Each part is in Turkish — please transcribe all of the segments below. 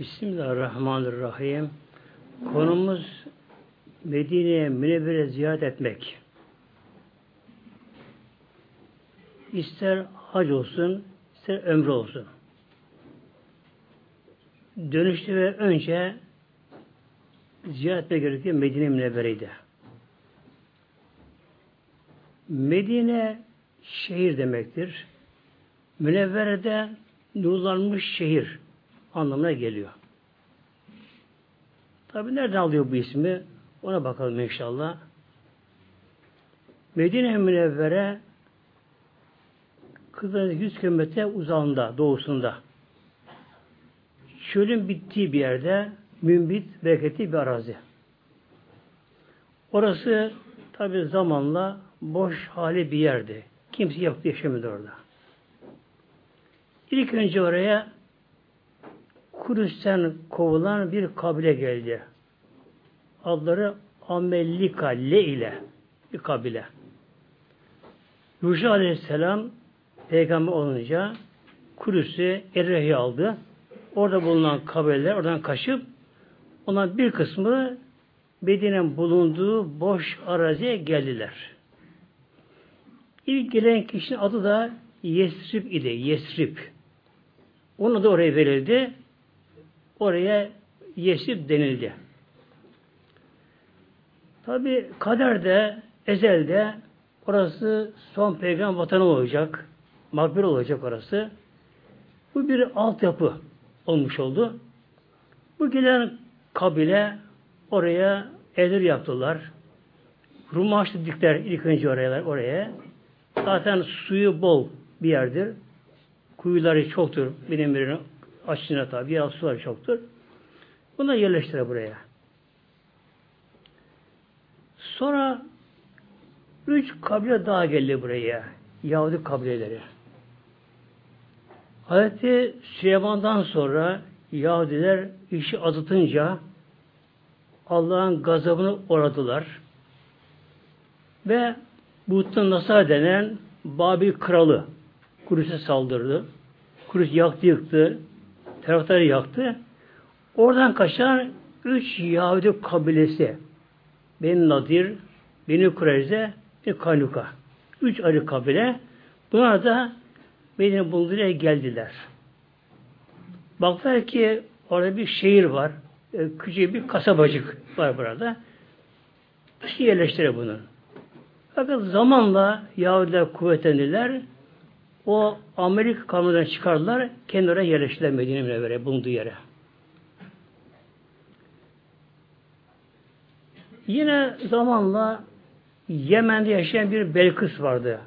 Bismillahirrahmanirrahim. Konumuz Medine'ye Münevvere ziyaret etmek. İster hac olsun, ister ömre olsun. Dönüşte ve önce ziyaret etmek gerekiyor Medine Münevvere'ydi. Medine şehir demektir. Münevvere'de nurlanmış şehir anlamına geliyor. Tabi nereden alıyor bu ismi? Ona bakalım inşallah. Medine Münevvere Kıbrıs'ın 100 kilometre uzağında, doğusunda. Çölün bittiği bir yerde mümbit, bereketli bir arazi. Orası tabi zamanla boş hali bir yerdi. Kimse yoktu, yaşamıyordu orada. İlk önce oraya Kudüs'ten kovulan bir kabile geldi. Adları Amellika Le ile bir kabile. Yuşa Aleyhisselam peygamber olunca Kudüs'ü Errehi aldı. Orada bulunan kabileler oradan kaçıp ondan bir kısmı Medine'nin bulunduğu boş araziye geldiler. İlk gelen kişinin adı da Yesrib idi. Yesrib. Onu da oraya verildi. Oraya Yesrib denildi. Tabi kaderde, ezelde orası son peygamber vatanı olacak. Makbul olacak orası. Bu bir altyapı olmuş oldu. Bu gelen kabile oraya evler yaptılar. Rumaş dikler ilk önce oraya, oraya. Zaten suyu bol bir yerdir. Kuyuları çoktur. Birinin açısına tabi. Yer suları çoktur. Bunu yerleştirir buraya. Sonra üç kabile daha geldi buraya. Yahudi kabileleri. Hazreti Süleyman'dan sonra Yahudiler işi azıtınca Allah'ın gazabını oradılar. Ve Buhtun Nasar denen Babil kralı Kudüs'e saldırdı. Kudüs yaktı yıktı. Taraftarı yaktı. Oradan kaçan üç Yahudi kabilesi Beni Nadir, Beni Kureyze ve Kanuka. Üç ayrı kabile. Bunlar da Medine bulunduğuna geldiler. Baktılar ki orada bir şehir var. E, küçük bir kasabacık var burada. Nasıl yerleştirir bunu? Fakat zamanla Yahudiler kuvvetlendiler. O Amerika kanundan çıkardılar. Kendi oraya yerleştiler Medine Münevvere bulunduğu yere. Yine zamanla Yemen'de yaşayan bir Belkıs vardı.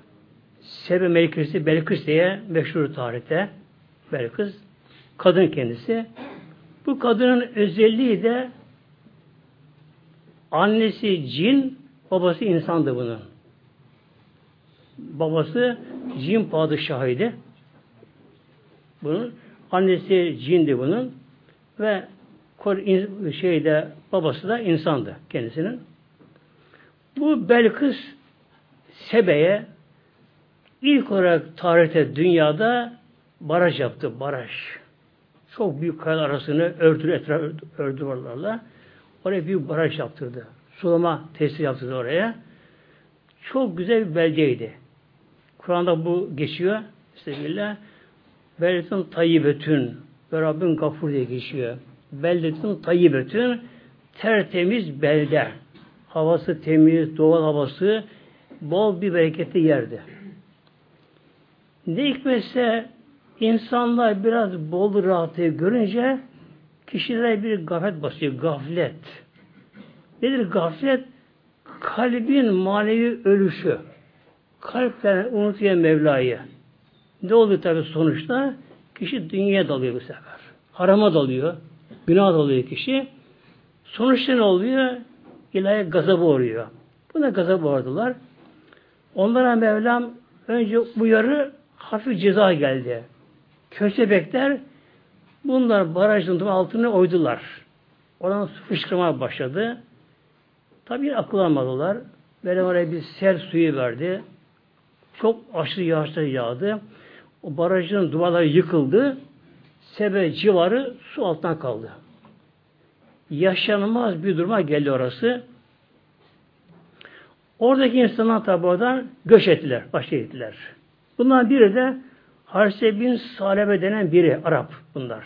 Sebe Melikisi Belkıs diye meşhur tarihte. Belkıs. Kadın kendisi. Bu kadının özelliği de annesi cin, babası insandı bunun. Babası cin padişahıydı. Bunun annesi cindi bunun ve şeyde babası da insandı kendisinin. Bu Belkıs Sebe'ye ilk olarak tarihte dünyada baraj yaptı. Baraj. Çok büyük kayalar arasını ördü, etraf ördü oralarla. Oraya büyük baraj yaptırdı. Sulama tesisi yaptırdı oraya. Çok güzel bir beldeydi. Kur'an'da bu geçiyor. Estağfirullah. Beldetin tayyibetün ve Rabbin gafur diye geçiyor. Beldetin tayyibetün tertemiz belde. Havası temiz, doğal havası bol bir bereketli yerde. Ne hikmetse insanlar biraz bol rahatlığı görünce kişilere bir gaflet basıyor. Gaflet. Nedir gaflet? Kalbin manevi ölüşü. Kalpten unutuyor Mevla'yı. Ne oluyor tabi sonuçta? Kişi dünyaya dalıyor bu sefer. Harama dalıyor. Günah dalıyor kişi. Sonuçta ne oluyor? İlahi gazabı oluyor. Buna gazabı uğradılar. Onlara Mevlam önce uyarı hafif ceza geldi. Köstebekler bunlar barajın altına oydular. Oradan su fışkırmaya başladı. Tabi akıl almadılar. Böyle oraya bir sel suyu verdi. Çok aşırı yağışlar yağdı. O barajın duvarları yıkıldı. Sebe civarı su altından kaldı. Yaşanmaz bir duruma geldi orası. Oradaki insanlar tabi göç ettiler, başka ettiler. Bundan biri de Harse bin Salebe denen biri, Arap bunlar.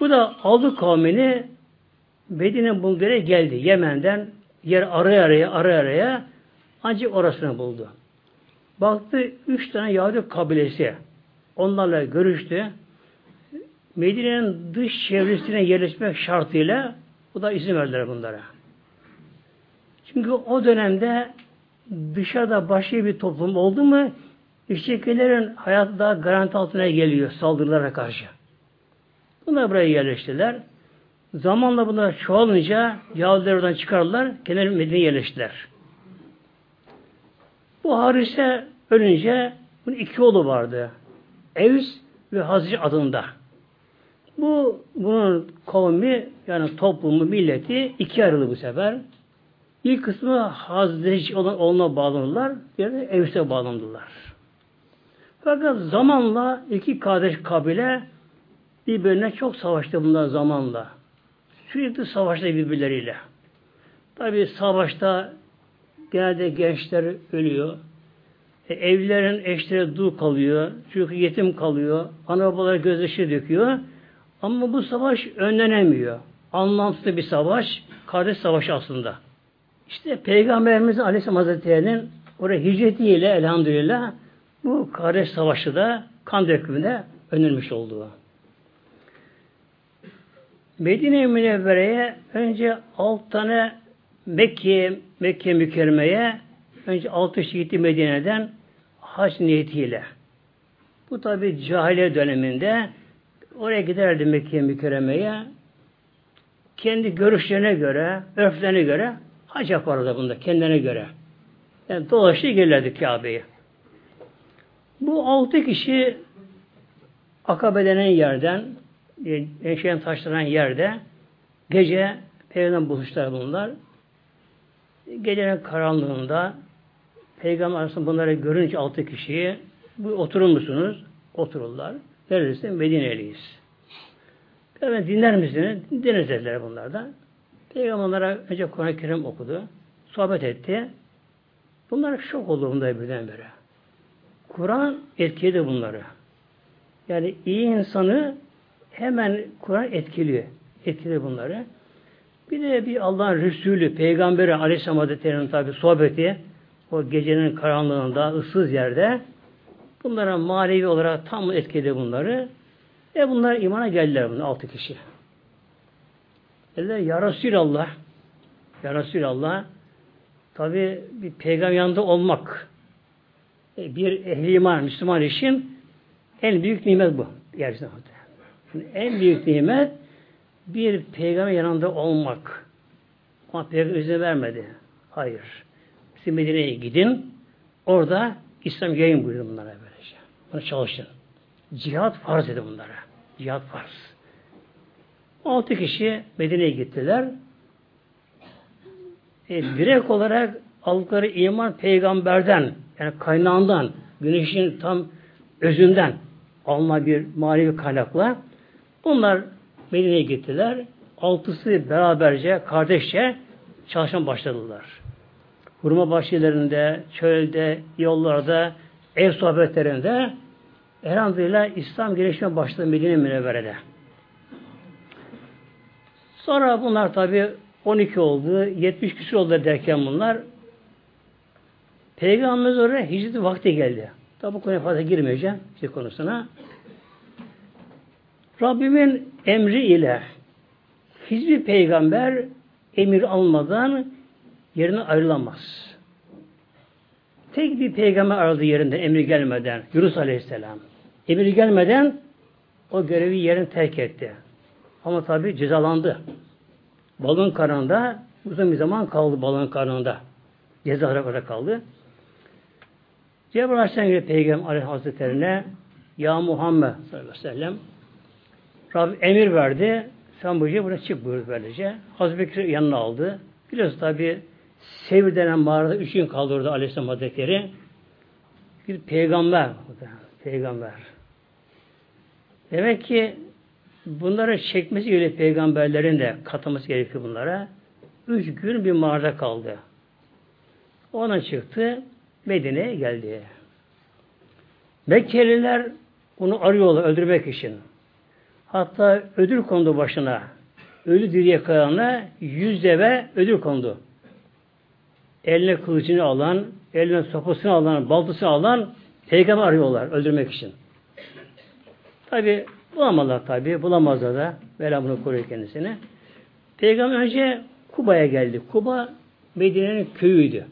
Bu da aldı kavmini Medine bulduğu geldi. Yemen'den yer araya araya araya araya ancak orasını buldu. Baktı üç tane Yahudi kabilesi. Onlarla görüştü. Medine'nin dış çevresine yerleşmek şartıyla bu da izin verdiler bunlara. Çünkü o dönemde dışarıda başka bir toplum oldu mu işçilerin hayatı daha garanti altına geliyor saldırılara karşı. Bunlar buraya yerleştiler. Zamanla bunlar çoğalınca Yahudiler oradan çıkardılar, kenar Medine'ye yerleştiler. Bu Harise ölünce bunun iki oğlu vardı. Evs ve Hazreti adında. Bu bunun kavmi yani toplumu, milleti iki ayrıldı bu sefer. İlk kısmı Hazreti olan oğluna bağlandılar, diğeri Evs'e bağlandılar. Fakat zamanla iki kardeş kabile birbirine çok savaştı bunlar zamanla. Sürekli savaşta birbirleriyle. Tabi savaşta genelde gençler ölüyor. E, evlilerin eşleri dul kalıyor. Çünkü yetim kalıyor. Ana babalar gözyaşı döküyor. Ama bu savaş önlenemiyor. Anlamsız bir savaş. Kardeş savaşı aslında. İşte Peygamberimiz Aleyhisselam Hazretleri'nin oraya hicretiyle elhamdülillah bu kardeş savaşı da kan dökümünde önlenmiş olduğu. Medine-i Münevvere'ye önce alt tane Mekke, Mekke mükerremeye önce altı gitti Medine'den hac niyetiyle. Bu tabi cahiliye döneminde oraya giderdi Mekke mükerremeye kendi görüşlerine göre, örflerine göre hac yapardı bunda kendine göre. Yani dolaşıyor gelirlerdi Kabe'ye. Bu altı kişi Akabe denen yerden Eşeğin taşlanan yerde gece Peygamber buluştular bunlar. Gecenin karanlığında Peygamber arasında bunları görünce altı kişiyi bu oturur musunuz? Otururlar. Neredeyse Medine'liyiz. Peygamber dinler misiniz? Dinleriz dediler bunlardan. Peygamber onlara önce Kur'an-ı Kerim okudu. Sohbet etti. Bunlar şok oldu bunda birdenbire. Kur'an etkiledi bunları. Yani iyi insanı hemen Kur'an etkiliyor. Etkiliyor bunları. Bir de bir Allah'ın Resulü, Peygamberi Aleyhisselam Hazretleri'nin tabi sohbeti o gecenin karanlığında, ıssız yerde bunlara manevi olarak tam etkiledi bunları. Ve bunlar imana geldiler bunlar altı kişi. Dediler Ya Resulallah Ya Resulallah tabi bir peygamber yanında olmak e, bir ehli iman, Müslüman için en büyük nimet bu. Gerçekten. En büyük nimet bir peygamber yanında olmak. Ama peygamber izin vermedi. Hayır. Siz Medine'ye gidin. Orada İslam yayın buyurdu bunlara böylece. Bunu çalışın. Cihat farz dedi bunlara. Cihat farz. Altı kişi Medine'ye gittiler. E, direkt olarak aldıkları iman peygamberden yani kaynağından güneşin tam özünden alma bir manevi kaynakla Bunlar Medine'ye gittiler. Altısı beraberce, kardeşçe çalışan başladılar. Hurma bahçelerinde, çölde, yollarda, ev sohbetlerinde elhamdülillah İslam gelişme başladı Medine Münevvere'de. Sonra bunlar tabi 12 oldu, 70 küsur oldu derken bunlar Peygamberimiz oraya hicret vakti geldi. Tabi bu konuya fazla girmeyeceğim hicret konusuna. Rabbimin emri ile hiçbir peygamber emir almadan yerine ayrılamaz. Tek bir peygamber aradı yerinde emri gelmeden Yunus Aleyhisselam. Emir gelmeden o görevi yerini terk etti. Ama tabi cezalandı. Balon karnında uzun bir zaman kaldı balon karnında. Ceza olarak kaldı. Cebrail Aleyhisselam Peygamber Aleyhisselam Hazretlerine Ya Muhammed sallallahu aleyhi ve sellem Rabbim emir verdi. Sen bu gece buraya çık buyurdu böylece. Hazreti Bekir yanına aldı. Biliyorsun tabi Sevir denen mağarada üç gün kaldı orada Aleyhisselam Hazretleri. Bir peygamber. Peygamber. Demek ki bunları çekmesi gerekiyor peygamberlerin de katılması gerekiyor bunlara. Üç gün bir mağarada kaldı. Ona çıktı, Medine'ye geldi. Mekkeliler onu arıyorlar öldürmek için. Hatta ödül kondu başına. Ölü diriye kayana yüz deve ödül kondu. Eline kılıcını alan, eline sopasını alan, baltasını alan peygamber arıyorlar öldürmek için. Tabi bulamadılar tabi, bulamazlar da. Vela bunu koruyor kendisini. Peygamber önce Kuba'ya geldi. Kuba Medine'nin köyüydü.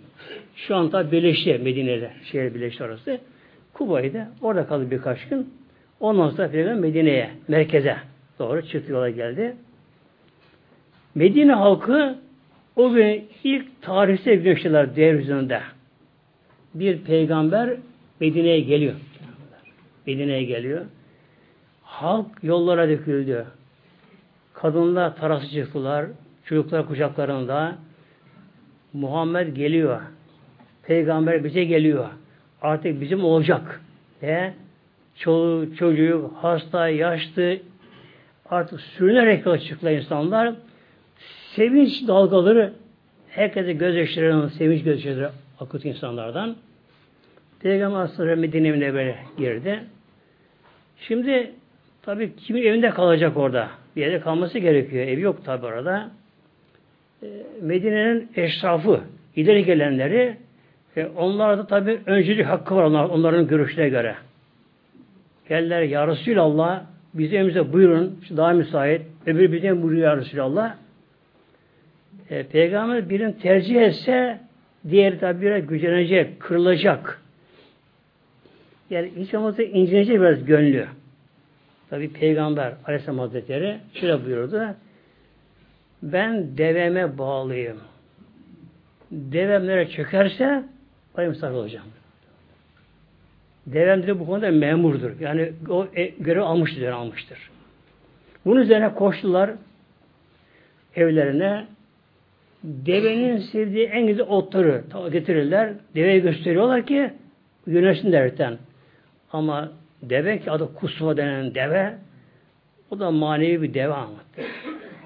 Şu an tabi birleşti Medine'de. Şehir birleşti orası. Kuba'ydı. Orada kaldı birkaç gün. Ondan sonra Peygamber Medine'ye, merkeze doğru çıktı yola geldi. Medine halkı o gün ilk tarihte güneştiler yeryüzünde. Bir peygamber Medine'ye geliyor. Medine'ye geliyor. Halk yollara döküldü. Kadınlar tarası çıktılar. Çocuklar kucaklarında. Muhammed geliyor. Peygamber bize geliyor. Artık bizim olacak. E, çoluğu, çocuğu, hasta, yaşlı artık sürünerek yola çıktılar insanlar. Sevinç dalgaları herkese gözyaşlarının sevinç gözyaşları akıt insanlardan. Peygamber sonra Medine'ye böyle girdi. Şimdi tabi kimin evinde kalacak orada? Bir yerde kalması gerekiyor. Ev yok tabi orada. E, Medine'nin eşrafı, ileri gelenleri e, onlar da öncülük hakkı var onlar, onların görüşlerine göre. Geldiler ya Resulallah bize evimize buyurun daha müsait. Öbürü bize buyuruyor ya Resulallah. E, Peygamber birini tercih etse diğeri tabi biraz gücenecek, kırılacak. Yani hiç olmazsa incinecek biraz gönlü. Tabi Peygamber Aleyhisselam Hazretleri şöyle buyurdu. Ben deveme bağlıyım. Devemlere çökerse ben misafir olacağım. Devem de bu konuda memurdur. Yani o e, görev almıştır, almıştır. Bunun üzerine koştular evlerine. Devenin sevdiği en güzel otları getirirler. Deveye gösteriyorlar ki güneşin derken. Ama deve ki adı kusma denen deve o da manevi bir deve anlattı.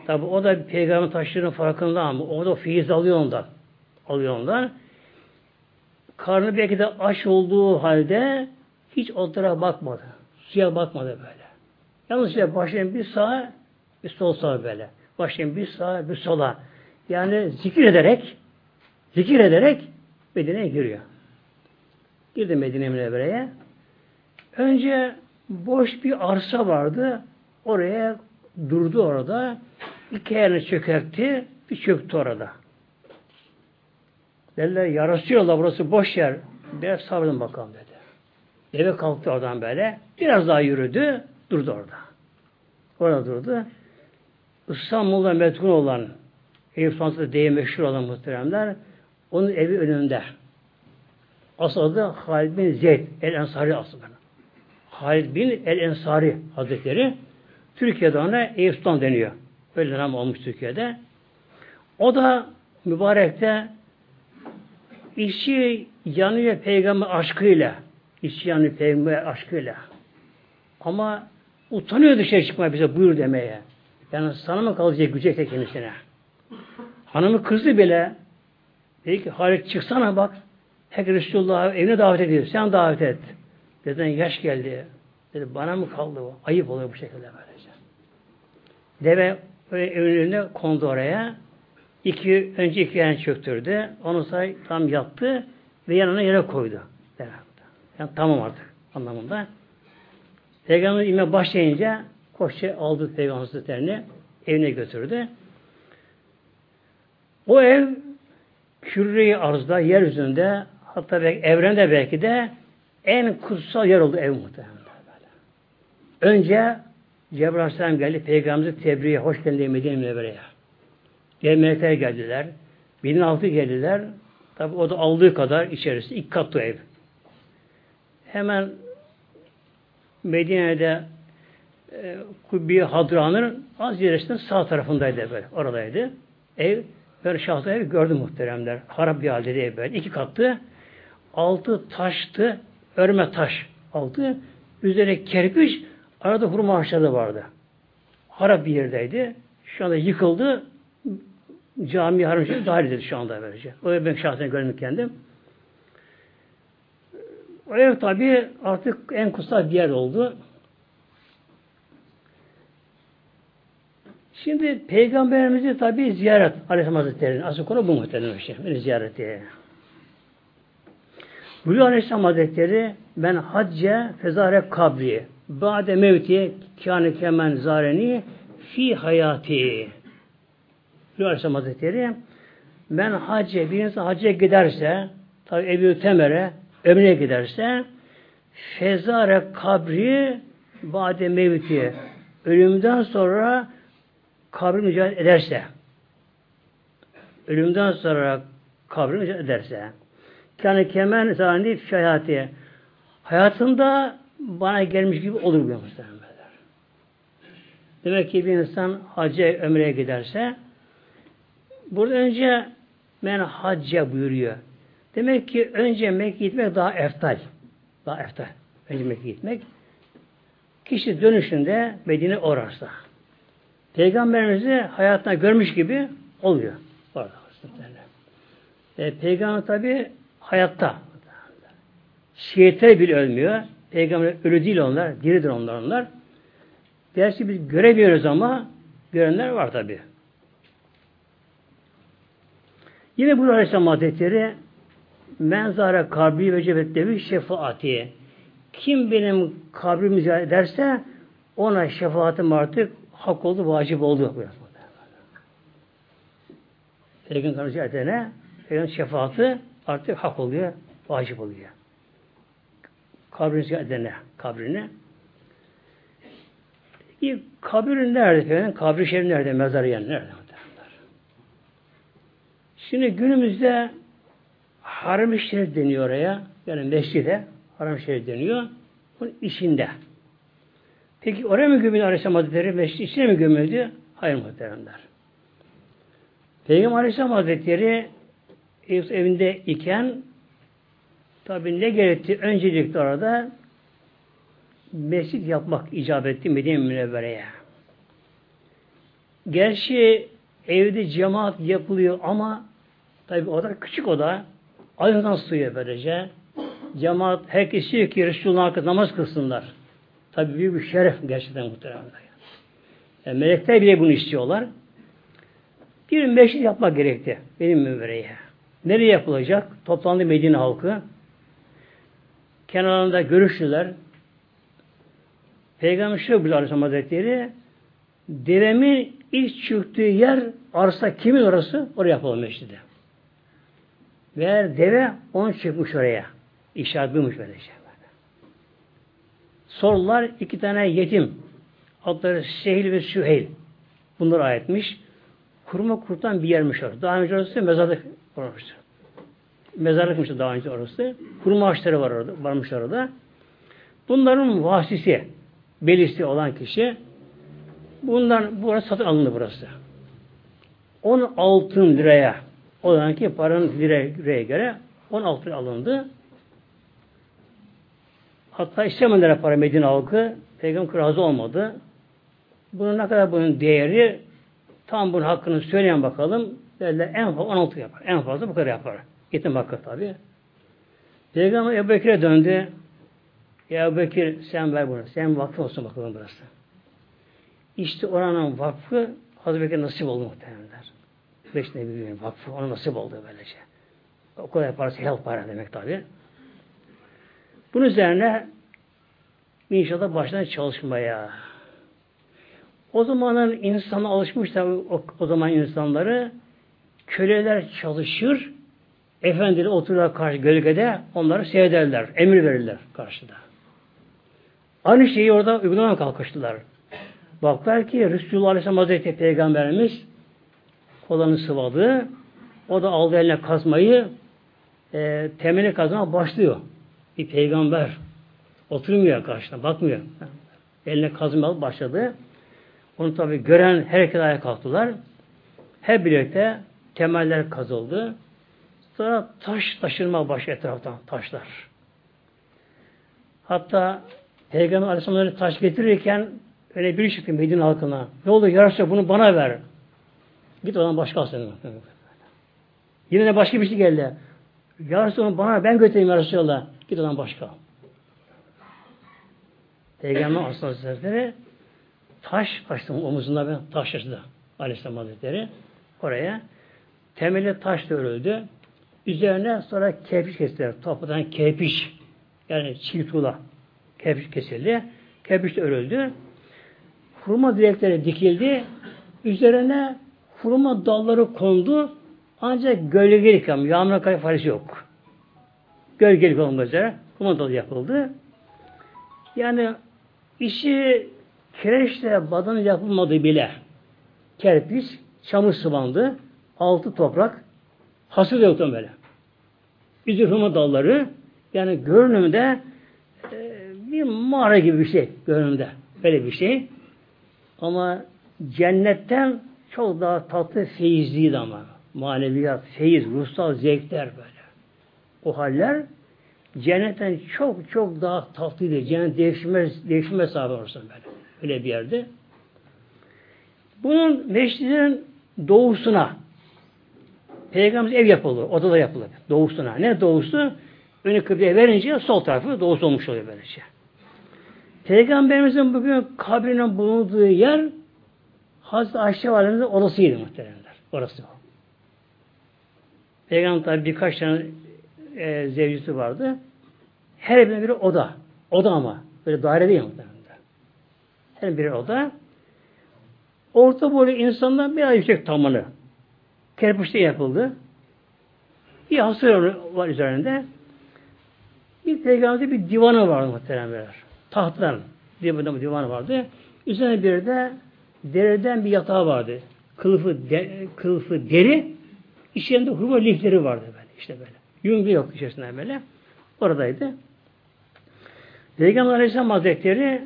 Tabi o da peygamber taşlarının farkında ama o da feyiz alıyor ondan. Alıyor ondan. Karnı belki de aç olduğu halde hiç otlara bakmadı. Suya bakmadı böyle. Yalnız işte başlayın bir sağa bir sol sağa böyle. Başlayın bir sağa bir sola. Yani zikir ederek zikir ederek Medine'ye giriyor. Girdi Medine Münevvere'ye. Önce boş bir arsa vardı. Oraya durdu orada. İki yerini çökertti. Bir çöktü orada. Dediler yarasıyorlar burası boş yer. Biraz sabredin bakalım dedi. Eve kalktı oradan böyle. Biraz daha yürüdü. Durdu orada. Orada durdu. İstanbul'da metkun olan Eyüp Sultan'da diye meşhur olan muhteremler onun evi önünde. Asıl adı Halid bin Zeyd el Ensari aslında. Halid bin el Ensari Hazretleri Türkiye'de ona Eyüp Sultan deniyor. Öyle dönem olmuş Türkiye'de. O da mübarekte işi yanıyor peygamber aşkıyla. İşi yanıyor peygamber aşkıyla. Ama utanıyor dışarı çıkmaya bize buyur demeye. Yani sana mı kalacak gücek kendisine? Hanımı kızdı bile. Dedi ki Halit çıksana bak. Herkes Resulullah'ı evine davet ediyor. Sen davet et. Deden yaş geldi. Dedi bana mı kaldı o? Ayıp oluyor bu şekilde böylece. Deve önüne kondu oraya. İki, önce iki yerini çöktürdü. Onu say tam yattı ve yanına yere koydu. Yani tamam artık anlamında. Peygamber inme başlayınca koşça aldı Peygamber Hazretlerini evine götürdü. O ev kürre arzda, yeryüzünde hatta belki, evrende belki de en kutsal yer oldu ev muhtemelen. Önce Cebrail Aleyhisselam geldi. Peygamberimizi tebriğe hoş geldin Medine. Melekler geldiler. Binin altı geldiler. Tabi o da aldığı kadar içerisi. ilk katlı ev. Hemen Medine'de e, Kubbi Hadra'nın az ilerisinde sağ tarafındaydı böyle. Oradaydı. Ev böyle şahsı ev gördüm muhteremler. Harap bir halde ev böyle. İki katlı. Altı taştı. Örme taş altı. Üzerine kerpiç Arada hurma ağaçları vardı. Harap bir yerdeydi. Şu anda yıkıldı. Cami haram şey dahil edildi şu anda böylece. Ev ben şahsen görmek kendim. O ev tabi artık en kutsal bir yer oldu. Şimdi Peygamberimizi tabi ziyaret Aleyhisselam Hazretleri'nin asıl konu bu muhtemelen şey. Bir ziyareti. Buyuruyor Aleyhisselam Hazretleri ben hacce fezare kabri ba'de mevti kâne kemen zareni fi hayati. Buyuruyor Aleyhisselam Hazretleri ben hacce bir insan hacca giderse tabi Ebu Temer'e ömrüne giderse fezare kabri ba'de mevti ölümden sonra kabri mücadele ederse ölümden sonra kabri mücadele ederse yani kemen zannedip hayatı hayatında bana gelmiş gibi olur bu muhtemelen. Demek ki bir insan hacca ömreye giderse burada önce men hacca buyuruyor. Demek ki önce Mekke'ye gitmek daha eftal. Daha eftal. Önce Mekke'ye gitmek. Kişi dönüşünde Medine orarsa. Peygamberimizi hayatına görmüş gibi oluyor. Orada. E, Peygamber tabi hayatta. Şehitler bile ölmüyor. Peygamber ölü değil onlar. Diridir onlar onlar. Gerçi biz göremiyoruz ama görenler var tabi. Yine bu Aleyhisselam Hazretleri menzara kabri ve cebetlevi şefaati. Kim benim kabrimi ziyaret ederse ona şefaatim artık hak oldu, vacip oldu. Peygamber ziyaret edene Peygamber şefaati artık hak oluyor, vacip oluyor. Kabrini ziyaret edene, kabrini. Peki kabrin nerede efendim? Kabri şerif nerede? Mezarı yani nerede? Şimdi günümüzde haram-ı deniyor oraya. Yani mescide haram-ı deniyor. Bunun içinde. Peki oraya mı gömüldü Aleyhisselam Hazretleri? Mescid içine mi gömüldü? Hayır muhteremler. Peygamber Aleyhisselam Hazretleri evinde iken tabi ne gerekti? Öncelikle orada mescid yapmak icap etti Medine Münevvere'ye. Gerçi evde cemaat yapılıyor ama tabi oda küçük oda ayından suya böylece. Cemaat herkes istiyor ki Resulullah'ın hakkı namaz kılsınlar. Tabi büyük bir şeref gerçekten muhtemelen. Yani melekler bile bunu istiyorlar. Bir meşrit yapmak gerekti benim müvereye. Nereye yapılacak? Toplandı Medine halkı. Kenarında görüştüler. Peygamber şöyle buyuruyor Aleyhisselam Hazretleri devemin ilk çıktığı yer arsa kimin orası? Oraya yapalım meşride. Ve deve on çıkmış oraya. İşaret buymuş böyle şey. Sordular iki tane yetim. Adları Sehil ve Süheyl. Bunlar ayetmiş. Kurma kurtan bir yermiş orası. Daha önce orası mezarlık olmuştu. Mezarlıkmış daha önce orası. Kurma ağaçları var orada, varmış orada. Bunların vasisi, belisi olan kişi bundan burası satın alındı burası. 10 altın liraya olan ki paranın liraya göre 10 altın alındı. Hatta istemediler para Medine halkı. Peygamber razı olmadı. Bunun ne kadar bunun değeri tam bunun hakkını söyleyen bakalım. Derler en fazla 16 yapar. En fazla bu kadar yapar. Yetim hakkı tabi. Peygamber Ebu Bekir'e döndü. Ya Ebu Bekir sen ver bunu. Sen vakfı olsun bakalım burası. İşte oranın vakfı Hazreti Bekir nasip oldu muhtemelenler. Beş Nebi'nin vakfı ona nasip oldu böylece. O kadar parası helal para demek tabi. Bunun üzerine inşallah baştan çalışmaya. O zamanın insanı alışmış da o, o zaman insanları köleler çalışır, efendiler otururlar karşı gölgede onları seyrederler, emir verirler karşıda. Aynı şeyi orada uygulamaya kalkıştılar. Baklar ki Resulullah Aleyhisselam Hazreti Peygamberimiz kolanı sıvadı. O da aldı eline kazmayı e, temeli kazmaya başlıyor bir peygamber oturmuyor karşına, bakmıyor. Eline kazma alıp başladı. Onu tabi gören herkes ayağa kalktılar. Hep birlikte temeller kazıldı. Sonra taş taşınma baş etraftan taşlar. Hatta Peygamber Aleyhisselam'ları taş getirirken öyle biri çıktı Medine halkına. Ne oldu yarışça bunu bana ver. Git oradan başka alsın. Yine de başka bir şey geldi. Yarışça onu bana ben götüreyim ya Resulallah. Git oradan başka. Peygamber Aleyhisselam taş açtı omuzunda ben taş açtı Aleyhisselam Hazretleri oraya. Temeli taşla örüldü. Üzerine sonra kerpiç kestiler. Topradan kerpiç yani çiğ tuğla kerpiç kesildi. Kerpiç örüldü. Hurma direkleri dikildi. Üzerine hurma dalları kondu. Ancak gölgelik ama yağmur kayıp faresi yok. Gölgelik olmak üzere hurma dalı yapıldı. Yani işi kireçle badanı yapılmadı bile. Kerpiç, çamur sıvandı, altı toprak, hasıl yoktu böyle. Üzür hurma dalları, yani görünümde e, bir mağara gibi bir şey görünümde. Böyle bir şey. Ama cennetten çok daha tatlı feyizliydi ama. Maneviyat, feyiz, ruhsal zevkler böyle. O haller cennetten çok çok daha tatlıydı. Cennet değişmez, değişmez sahibi olursun böyle. Öyle bir yerde. Bunun meşridin doğusuna Peygamber ev yapılır. Odada yapılır. Doğusuna. Ne doğusu? Önü kıbleye verince sol tarafı doğusu olmuş oluyor böylece. Peygamberimizin bugün kabrinin bulunduğu yer Hazreti Ayşe Validemizin odasıydı muhteremler. Orası o. Peygamber tabi birkaç tane e, zevcisi vardı. Her birine bir oda. Oda ama. Böyle daire değil muhteremler. Her biri oda. Orta boylu insanlar biraz yüksek tamanı. Kerpiçte yapıldı. Bir hasır var üzerinde. Bir peygamberde bir divanı vardı muhteremler. Tahttan divanı vardı. Üzerine bir de deriden bir yatağı vardı. Kılıfı, de, kılıfı deri, içinde hurma lifleri vardı böyle. İşte böyle. Yunglu yok içerisinde böyle. Oradaydı. Peygamber Aleyhisselam Hazretleri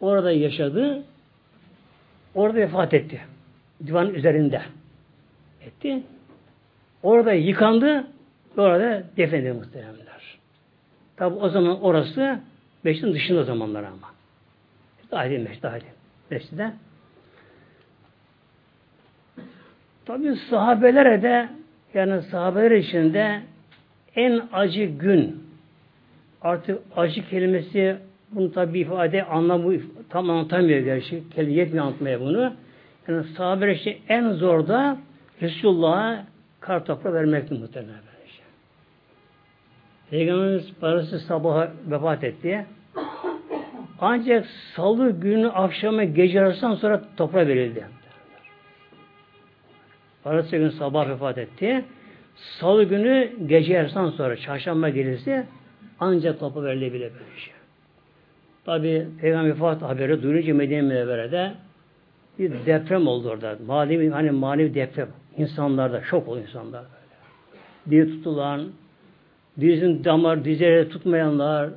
orada yaşadı. Orada vefat etti. Divanın üzerinde. Etti. Orada yıkandı. Orada defnedildi muhteremler. Tabi o zaman orası Beşiktaş'ın dışında zamanlar ama. Dahil değil, dahil. Beşiktaş'ta. Tabi sahabelere de yani sahabeler içinde en acı gün artık acı kelimesi bunu tabi ifade anlamı tam anlatamıyor gerçi. Kelime yetmiyor anlatmaya bunu. Yani sahabeler için en zor da Resulullah'a kar toprağı vermekti muhtemelen. Peygamberimiz parası sabaha vefat etti. Ancak salı günü akşama gece arasından sonra toprağa verildi. Parası günü sabah vefat etti. Salı günü gece yarısından sonra çarşamba gelirse ancak toprağa verilebilir böyle şey. Tabi Peygamber vefat haberi duyunca Medine Münevvere'de bir deprem oldu orada. Manevi, hani manevi deprem. İnsanlarda şok oldu insanlar böyle. Dil tutulan, dizin damar, dizleri tutmayanlar,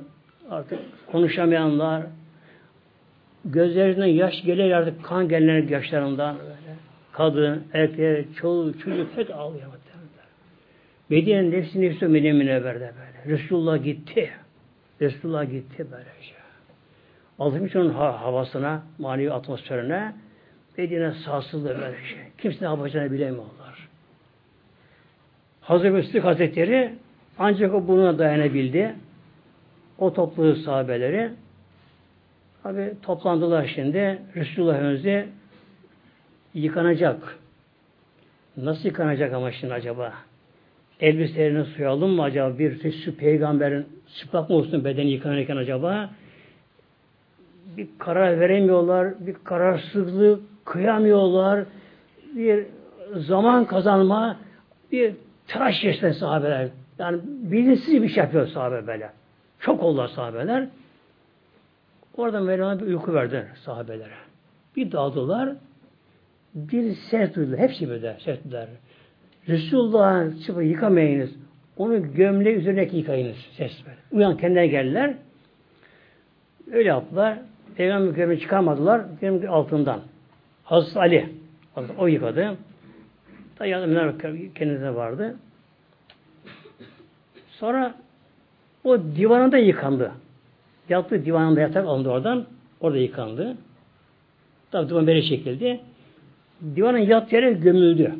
artık konuşamayanlar, gözlerinden yaş gelir artık kan gelir yaşlarından böyle. Kadın, erkek, çoluk, çocuk hep ağlıyor. Medine'nin nefsi nefsi Medine Münevver'de böyle. Resulullah gitti. Resulullah gitti böyle şey. Alışmış onun havasına, manevi atmosferine Medine sarsıldı böyle şey. Kimse ne yapacağını bilemiyorlar. Hazreti Müslük Hazretleri ancak o buna dayanabildi. O topluluğu sahabeleri abi toplandılar şimdi. Resulullah Efendimiz'i yıkanacak. Nasıl yıkanacak ama şimdi acaba? Elbiselerini suyalım mı acaba? Bir su peygamberin çıplak mı olsun bedeni yıkanırken acaba? Bir karar veremiyorlar. Bir kararsızlık kıyamıyorlar. Bir zaman kazanma bir tıraş geçten sahabeler. Yani bilinçsiz bir şey yapıyor sahabe böyle. Çok oldular sahabeler. Orada Mevlana bir uyku verdi sahabelere. Bir daldılar. Bir ses duydular. Hepsi böyle ses duydular. Resulullah'ın çıpı yıkamayınız. Onu gömleği üzerindeki yıkayınız. Ses böyle. Uyan kendine geldiler. Öyle yaptılar. Peygamber gömleği çıkarmadılar. Gömleği altından. Hazreti Ali. O yıkadı. Da yardımlar kendine vardı. Sonra o divanında yıkandı. Yattığı divanında yatak alındı oradan. Orada yıkandı. Tabi divan böyle çekildi. Divanın yat yere gömüldü.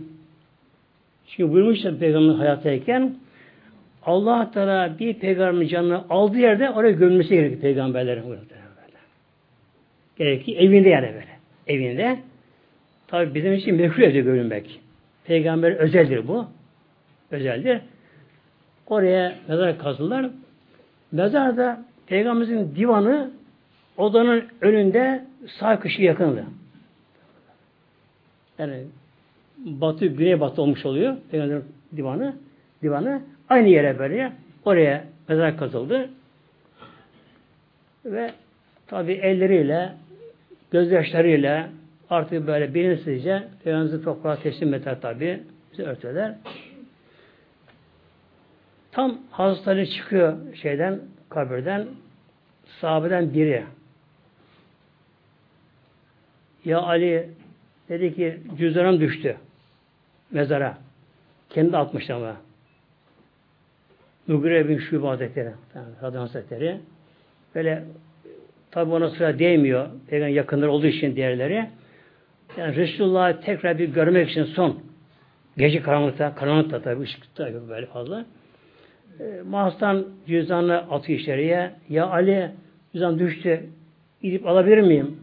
Çünkü buyurmuşlar peygamberin hayattayken Allah Teala bir peygamberin canını aldığı yerde oraya gömmesi gerekir peygamberlerin. Gerekir. Evinde yani böyle. Evinde. Tabi bizim için mekruh evde görünmek. Peygamber özeldir bu. Özeldir. Oraya mezar kazdılar. Mezarda Peygamberimizin divanı odanın önünde sağ kışı yakındı. Yani batı, güney batı olmuş oluyor. Peygamberin divanı. Divanı aynı yere böyle oraya mezar kazıldı. Ve tabi elleriyle gözyaşlarıyla artık böyle bilinçsizce Peygamberimizi toprağa teslim eder tabi. Bizi örtüler. Tam Hazreti çıkıyor şeyden, kabirden. Sahabeden biri. Ya Ali dedi ki cüzdanım düştü mezara. Kendi atmış ama. Mugire bin Şube Hazretleri. Radyan Hazretleri. Böyle tabi ona sıra değmiyor. Peygamber yakınları olduğu için diğerleri. Yani Resulullah'ı tekrar bir görmek için son gece karanlıkta, karanlıkta tabi ışıkta yok böyle fazla. E, Mahstan cüzdanını atıyor içeriye. Ya Ali cüzdan düştü. Gidip alabilir miyim?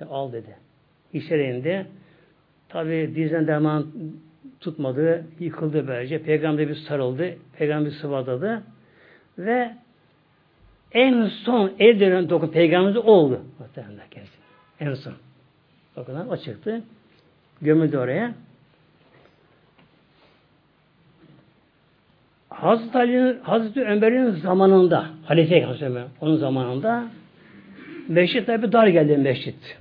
Ya, al dedi. İçeri indi. Tabi dizden derman tutmadı. Yıkıldı böylece. Peygamber bir sarıldı. Peygamber bir sıvadadı. Ve en son el dönen dokun peygamberimiz oldu. Muhtemelen En son. Bakın o çıktı. Gömüldü oraya. Hazreti Ali'nin, Hazreti Ömer'in zamanında, Halife Hazreti Ömer, onun zamanında meşrit tabi dar geldi meşrit.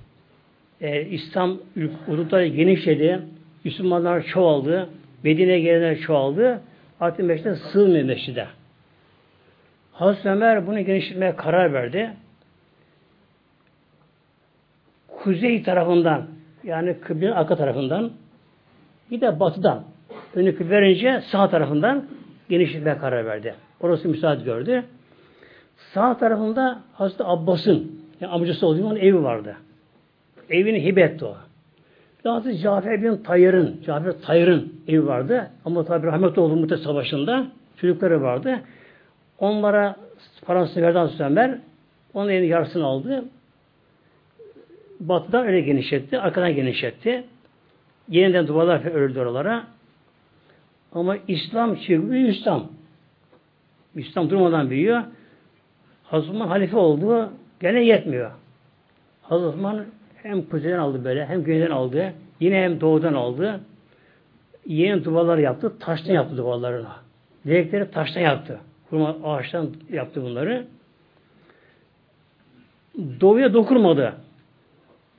Ee, İslam hudutları genişledi, Müslümanlar çoğaldı, Medine'ye gelenler çoğaldı, artık meşrite sığmıyor meşride. Hazreti Ömer bunu genişletmeye karar verdi. Kuzey tarafından, yani kıblenin arka tarafından, bir de batıdan, önü verince sağ tarafından genişletmeye karar verdi. Orası müsaade gördü. Sağ tarafında Hazreti Abbas'ın yani amcası olduğu onun evi vardı. Evini hibe etti o. Hazreti Cafer bin Tayyar'ın, Cafer Tayyar'ın evi vardı. Ama tabi rahmetli oldu Muhte Savaşı'nda. Çocukları vardı. Onlara parasını verdi Hazreti Ömer. Onun evinin yarısını aldı. Batıdan öyle genişletti. Arkadan genişletti. Yeniden duvarlar örüldü oralara. Ama İslam çıkıyor, İslam. İslam durmadan büyüyor. Hazreti Osman halife oldu. Gene yetmiyor. Hazreti Osman hem kuzeyden aldı böyle, hem güneyden aldı. Yine hem doğudan aldı. Yeni duvarlar yaptı. Taştan yaptı duvarlarını. Direkleri taştan yaptı. Kurma ağaçtan yaptı bunları. Doğuya dokunmadı.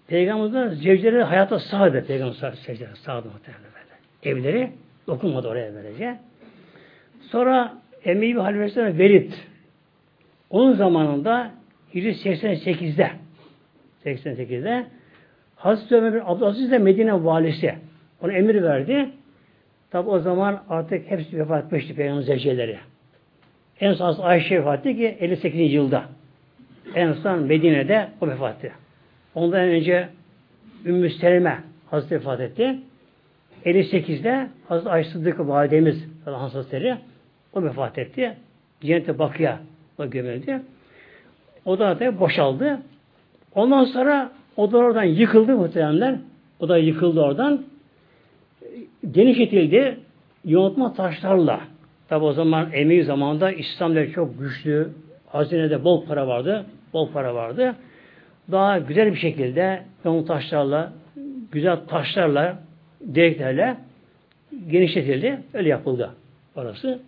Peygamber'den zevceleri hayata sağdı. Peygamber sağdı, sağdı muhtemelen böyle. Evleri Dokunmadı oraya böylece. Sonra Emevi halifesi Velid onun zamanında Hicri 88'de 88'de Hazreti Ömer bin Abdülaziz de Medine valisi. Ona emir verdi. Tabi o zaman artık hepsi vefat etmişti Peygamber zevceleri. En son Ayşe vefat etti ki 58. yılda. En son Medine'de o vefat etti. Ondan önce Ümmü Seleme Hazreti vefat etti. 58'de Hazreti Ayşe Sıddık'ı validemiz Hazretleri o vefat etti. Cennete Bakı'ya o gömüldü. O da boşaldı. Ondan sonra o da oradan yıkıldı muhtemelenler. O da yıkıldı oradan. Genişletildi. Yontma taşlarla. Tabi o zaman emeği zamanında İslam'da çok güçlü. Hazinede bol para vardı. Bol para vardı. Daha güzel bir şekilde yontma taşlarla, güzel taşlarla direklerle genişletildi. Öyle yapıldı orası.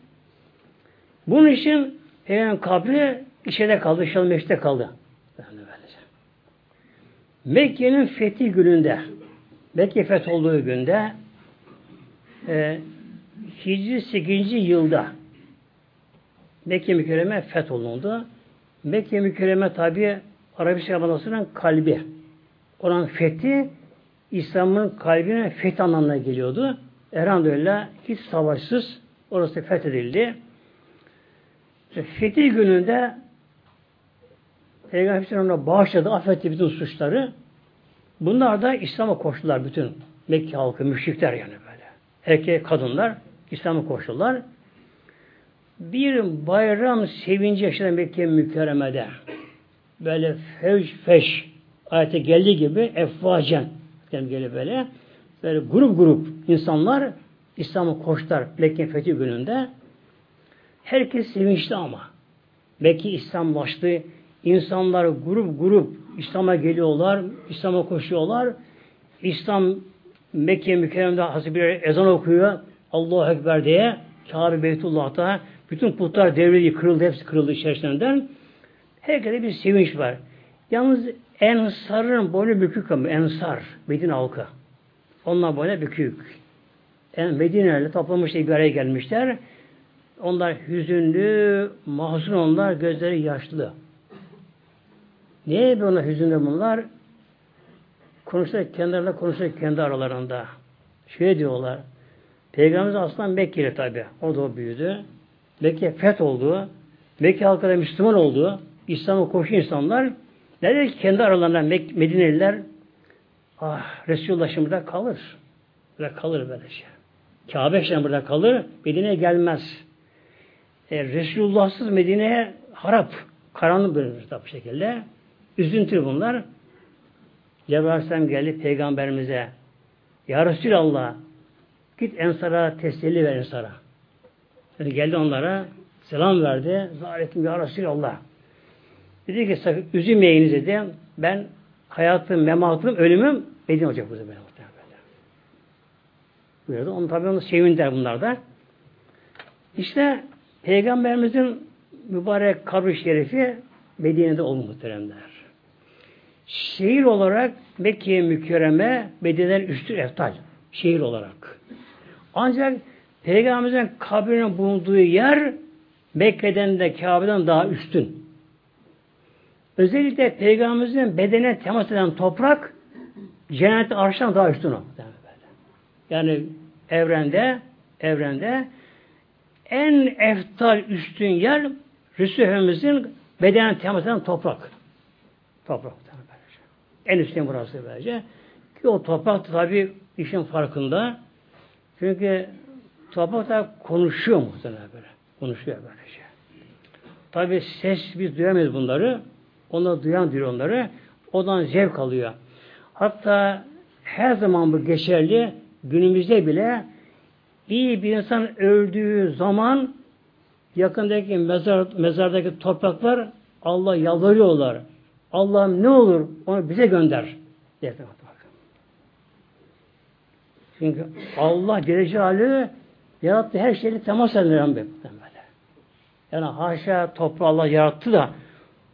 Bunun için Peygamber kabri içeride kaldı, Meşte kaldı. Mekke'nin fethi gününde, Mekke feth olduğu günde e, Hicri 8. yılda Mekke mükerreme feth olundu. Mekke mükerreme tabi Arabistan Yarımadası'nın kalbi. Onun fethi İslam'ın kalbine feth anlamına geliyordu. Elhamdülillah hiç savaşsız orası fethedildi. İşte fethi gününde Peygamber ona bağışladı, affetti bütün suçları. Bunlar da İslam'a koştular bütün Mekke halkı, müşrikler yani böyle. Erkek, kadınlar İslam'a koştular. Bir bayram sevinci yaşanan Mekke mükerremede böyle fevş feş ayete geldiği gibi effacen geliyor böyle böyle grup grup insanlar İslam'a koştular Mekke fethi gününde. Herkes sevinçli ama. Mekke İslamlaştı. İnsanlar grup grup İslam'a geliyorlar, İslam'a koşuyorlar. İslam Mekke mükerremde hazır bir ezan okuyor. Allahu Ekber diye Kabe Beytullah'ta bütün putlar devrildi, kırıldı, hepsi kırıldı içerisinden. Herkese bir sevinç var. Yalnız Ensar'ın boynu bükük ama Ensar, Medine halkı. Onlar boynu bükük. Yani Medine'yle toplamış bir araya gelmişler. Onlar hüzünlü, mahzun onlar, gözleri yaşlı. Niye böyle hüzünlü bunlar? Konuşacak kendilerine konuşacak kendi aralarında. Şey diyorlar. Peygamberimiz aslında Mekkeli tabi. O da o büyüdü. Mekke feth oldu. Mekke halkı da Müslüman oldu. İslam'a koşu insanlar. Nerede ki kendi aralarında Medineliler ah Resulullah şimdi burada kalır. Burada kalır böyle şey. Kabe şimdi burada kalır. Medine'ye gelmez. E, Resulullahsız Medine'ye harap. Karanlık bölünür bu şekilde. Üzüntü bunlar. Cebrail Aleyhisselam geldi peygamberimize. Ya Resulallah git Ensar'a teselli ver Ensar'a. Yani geldi onlara selam verdi. Zaletim ya Resulallah. Dedi ki sakın üzülmeyiniz dedi. Ben hayatım, mematım, ölümüm Medine olacak benim muhtemelen. Buyurdu. Onu tabi onu sevindiler bunlar da. İşte Peygamberimizin mübarek kabri şerifi Medine'de oldu muhteremler. Şehir olarak Mekke'ye mükerreme Medine'den üstü eftal. Şehir olarak. Ancak Peygamberimizin kabrinin bulunduğu yer Mekke'den de Kabe'den daha üstün. Özellikle Peygamberimizin bedene temas eden toprak cennet arştan daha üstün o. Yani evrende evrende en eftal üstün yer Resulümüzün bedenen temas eden toprak. Toprak. En üstün burası böylece. Ki o toprak tabi işin farkında. Çünkü toprak da konuşuyor muhtemelen böyle. Konuşuyor böylece. Tabi ses biz duyamayız bunları. Onlar duyan diyor onları. Odan zevk alıyor. Hatta her zaman bu geçerli. Günümüzde bile iyi bir insan öldüğü zaman yakındaki mezar, mezardaki topraklar Allah yalvarıyorlar. Allah'ım ne olur onu bize gönder. Çünkü Allah Celle yarattığı her şeyi temas eden böyle. Yani haşa toprağı Allah yarattı da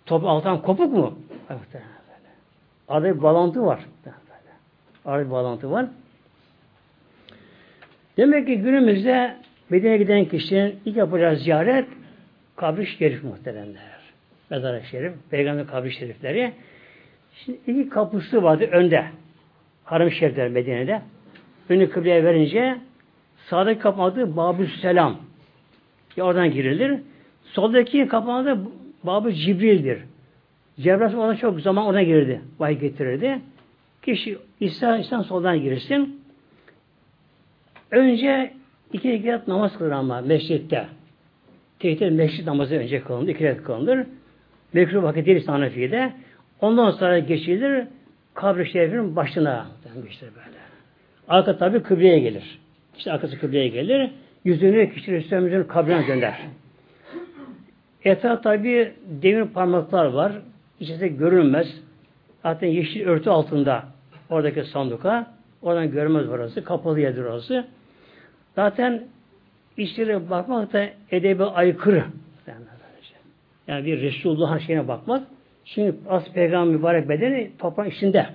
toprak alttan kopuk mu? Arada bir bağlantı var. Arada bir bağlantı var. Demek ki günümüzde Medine'ye giden kişinin ilk yapacağı ziyaret kabri şerif muhteremler. Mezar-ı şerif, peygamber kabri şerifleri. Şimdi iki kapısı vardı önde. Harem şerifler Medine'de. Önü kıbleye verince sağdaki kapı adı Babü Selam. Ya oradan girilir. Soldaki kapı adı Babü Cibril'dir. Cebrail ona çok zaman ona girdi. Vahiy getirirdi. Kişi İsa İslam soldan girsin. Önce iki rekat namaz kılır ama mescitte. Tehdir mescit namazı önce kılınır. iki rekat kılınır. Mekruh vakit değil Hanefi'de. Ondan sonra geçilir kabri şerifinin başına. Geçtir böyle. Arka tabi kıbleye gelir. İşte arkası kıbleye gelir. Yüzünü kişi Resulümüzün kabrine döner. Etraf tabi demir parmaklar var. İçeride görünmez. Zaten yeşil örtü altında oradaki sanduka. Oradan görmez orası. Kapalı yerdir orası. Zaten içeri bakmak da edebe aykırı. Yani bir Resulullah'ın şeyine bakmak. Şimdi as peygamber mübarek bedeni toprağın içinde.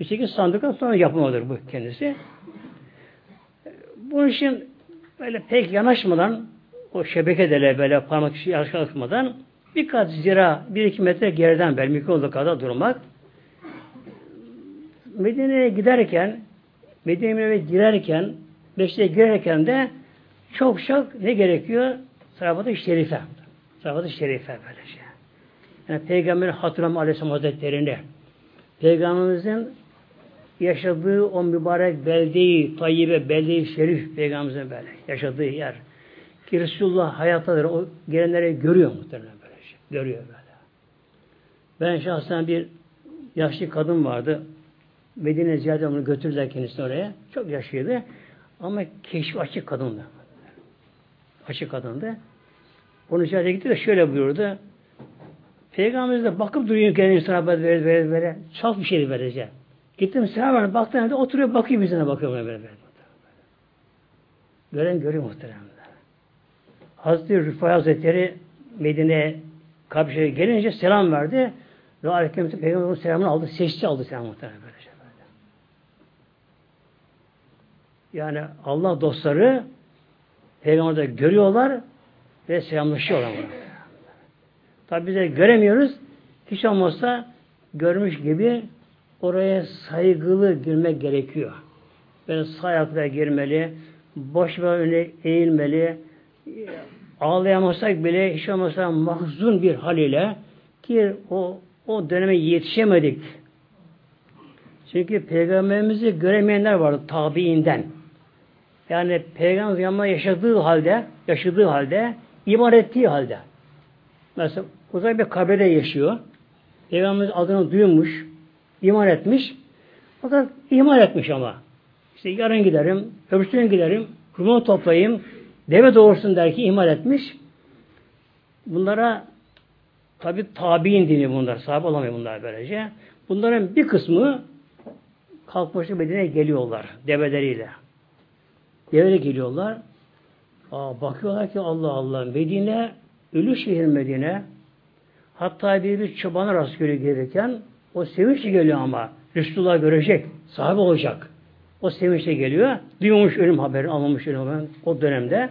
Üstteki sandıktan sonra yapılmadır bu kendisi. Bunun için böyle pek yanaşmadan o şebeke dele böyle parmak içi yanaşmadan birkaç zira bir iki metre geriden bel mikrofonda kadar durmak. Medine'ye giderken Medine'ye girerken Beşte girerken de çok çok ne gerekiyor? Salavat-ı Şerife. Salavat-ı Şerife böylece. Yani Peygamber hatırlam Aleyhisselam Hazretleri'ni Peygamberimizin yaşadığı o mübarek beldeyi, tayyibe, beldeyi şerif Peygamberimizin böyle yaşadığı yer. Ki Resulullah hayattadır. O gelenleri görüyor muhtemelen böyle şey. Görüyor böyle. Ben şahsen bir yaşlı kadın vardı. Medine ziyarete onu götürdüler kendisini oraya. Çok yaşlıydı. Ama keşif açık kadındı. Açık kadındı. Onun ziyarete gitti de şöyle buyurdu. Peygamberimiz de bakıp duruyor sana böyle böyle böyle, böyle. çok bir şey vereceğim. Gittim verdim. Baktım evde oturuyor bakıyor bizine bakıyor böyle böyle. Gören görüyor muhteremler. Hazreti Rıfai Hazretleri Medine kapışaya gelince selam verdi. Ve Aleyhisselam Peygamber'in selamını aldı. Seçti aldı selam muhterem böyle. Şey böyle. Yani Allah dostları Peygamber'de görüyorlar ve selamlaşıyorlar. Tabi biz de göremiyoruz. Hiç olmazsa görmüş gibi oraya saygılı girmek gerekiyor. Böyle sayakla girmeli, boş ve öne eğilmeli, ağlayamazsak bile hiç olmazsa mahzun bir hal ile ki o, o döneme yetişemedik. Çünkü peygamberimizi göremeyenler vardı tabiinden. Yani peygamber yanında yaşadığı halde, yaşadığı halde, iman ettiği halde. Mesela uzak bir kabirde yaşıyor. Peygamberimiz adını duymuş, iman etmiş. Fakat iman etmiş ama. İşte yarın giderim, öbürsü gün giderim, kurban toplayayım, deve doğursun der ki iman etmiş. Bunlara tabi tabi'in dini bunlar. Sahibi olamıyor bunlar böylece. Bunların bir kısmı kalkmışı Medine'ye geliyorlar develeriyle. Deveyle geliyorlar. Aa, bakıyorlar ki Allah Allah Medine ölü şehir Medine. Hatta bir bir çobana rast gelirken o sevinçle geliyor ama Resulullah görecek, sahibi olacak. O sevinçle geliyor. Duymamış ölüm haberi, almamış ölüm haberi o dönemde.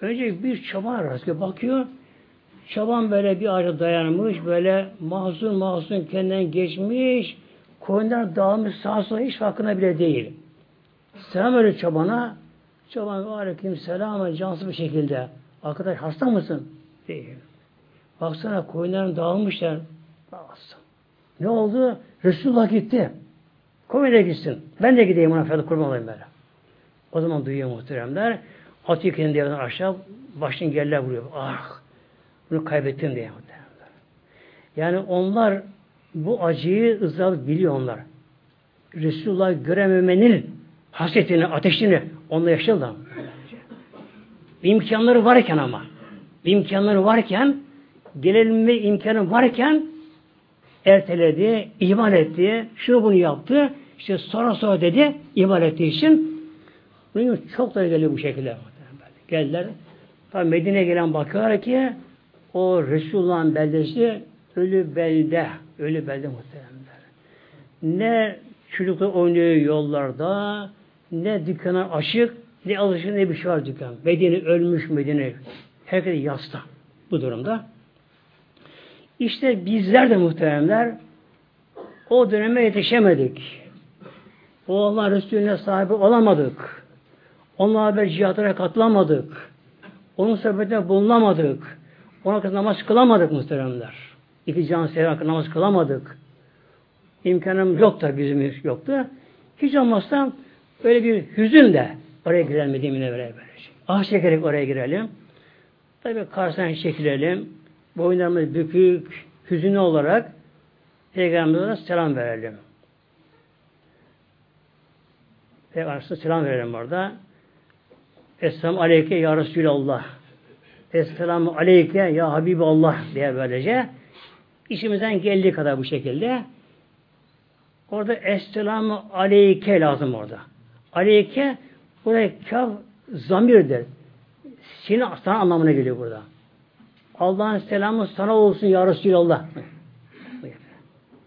Önce bir çoban rastgele bakıyor. Çoban böyle bir ağaca dayanmış, böyle mahzun mahzun kendinden geçmiş, koyunlar dağılmış sağa sola hiç farkına bile değil. Selam öyle çobana. Çoban aleyküm selam cansız bir şekilde. Arkadaş hasta mısın? Değil. Baksana koyunların dağılmışlar. Dağılsın. Ne oldu? Resulullah gitti. Koyuna gitsin. Ben de gideyim ona feda kurban olayım böyle. O zaman duyuyor muhteremler. Atıyor kendi yerden aşağı. Başını geller vuruyor. Ah! Bunu kaybettim diye muhteremler. Yani onlar bu acıyı ızdırabı biliyor onlar. Resulullah görememenin hasretini, ateşini onunla yaşıyorlar. İmkanları varken ama imkanları varken gelelim ve imkanı varken erteledi, iman etti, şunu bunu yaptı, işte sonra sonra dedi, iman ettiği için bunun çok da geliyor bu şekilde. Geldiler. Tabi Medine'ye gelen bakıyorlar ki o Resulullah'ın beldesi ölü belde, ölü belde muhteremler. Ne çocuklar oynuyor yollarda, ne dükkana açık, ne alışık ne bir şey var dükkan. Medine ölmüş Medine. Herkes yasta bu durumda. İşte bizler de muhteremler o döneme yetişemedik. O Allah Resulüne sahibi olamadık. Onunla haber cihatlara katılamadık. Onun sohbetine bulunamadık. Ona kadar namaz kılamadık muhteremler. İki can sever namaz kılamadık. İmkanım yok da bizim yoktu. Hiç olmazsa öyle bir hüzün de oraya girelim Medine'ye böyle. Ah çekerek oraya girelim. Tabi karşısına çekilelim boyunlarımız bükük, hüzünlü olarak Peygamber'e selam verelim. Peygamber'e selam verelim orada. Esselamu aleyke ya Resulallah. Esselamu aleyke ya Habiballah diye böylece işimizden geldiği kadar bu şekilde orada Esselamu aleyke lazım orada. Aleyke buraya kaf zamirdir. Senin sana anlamına geliyor burada. Allah'ın selamı sana olsun ya Resulallah.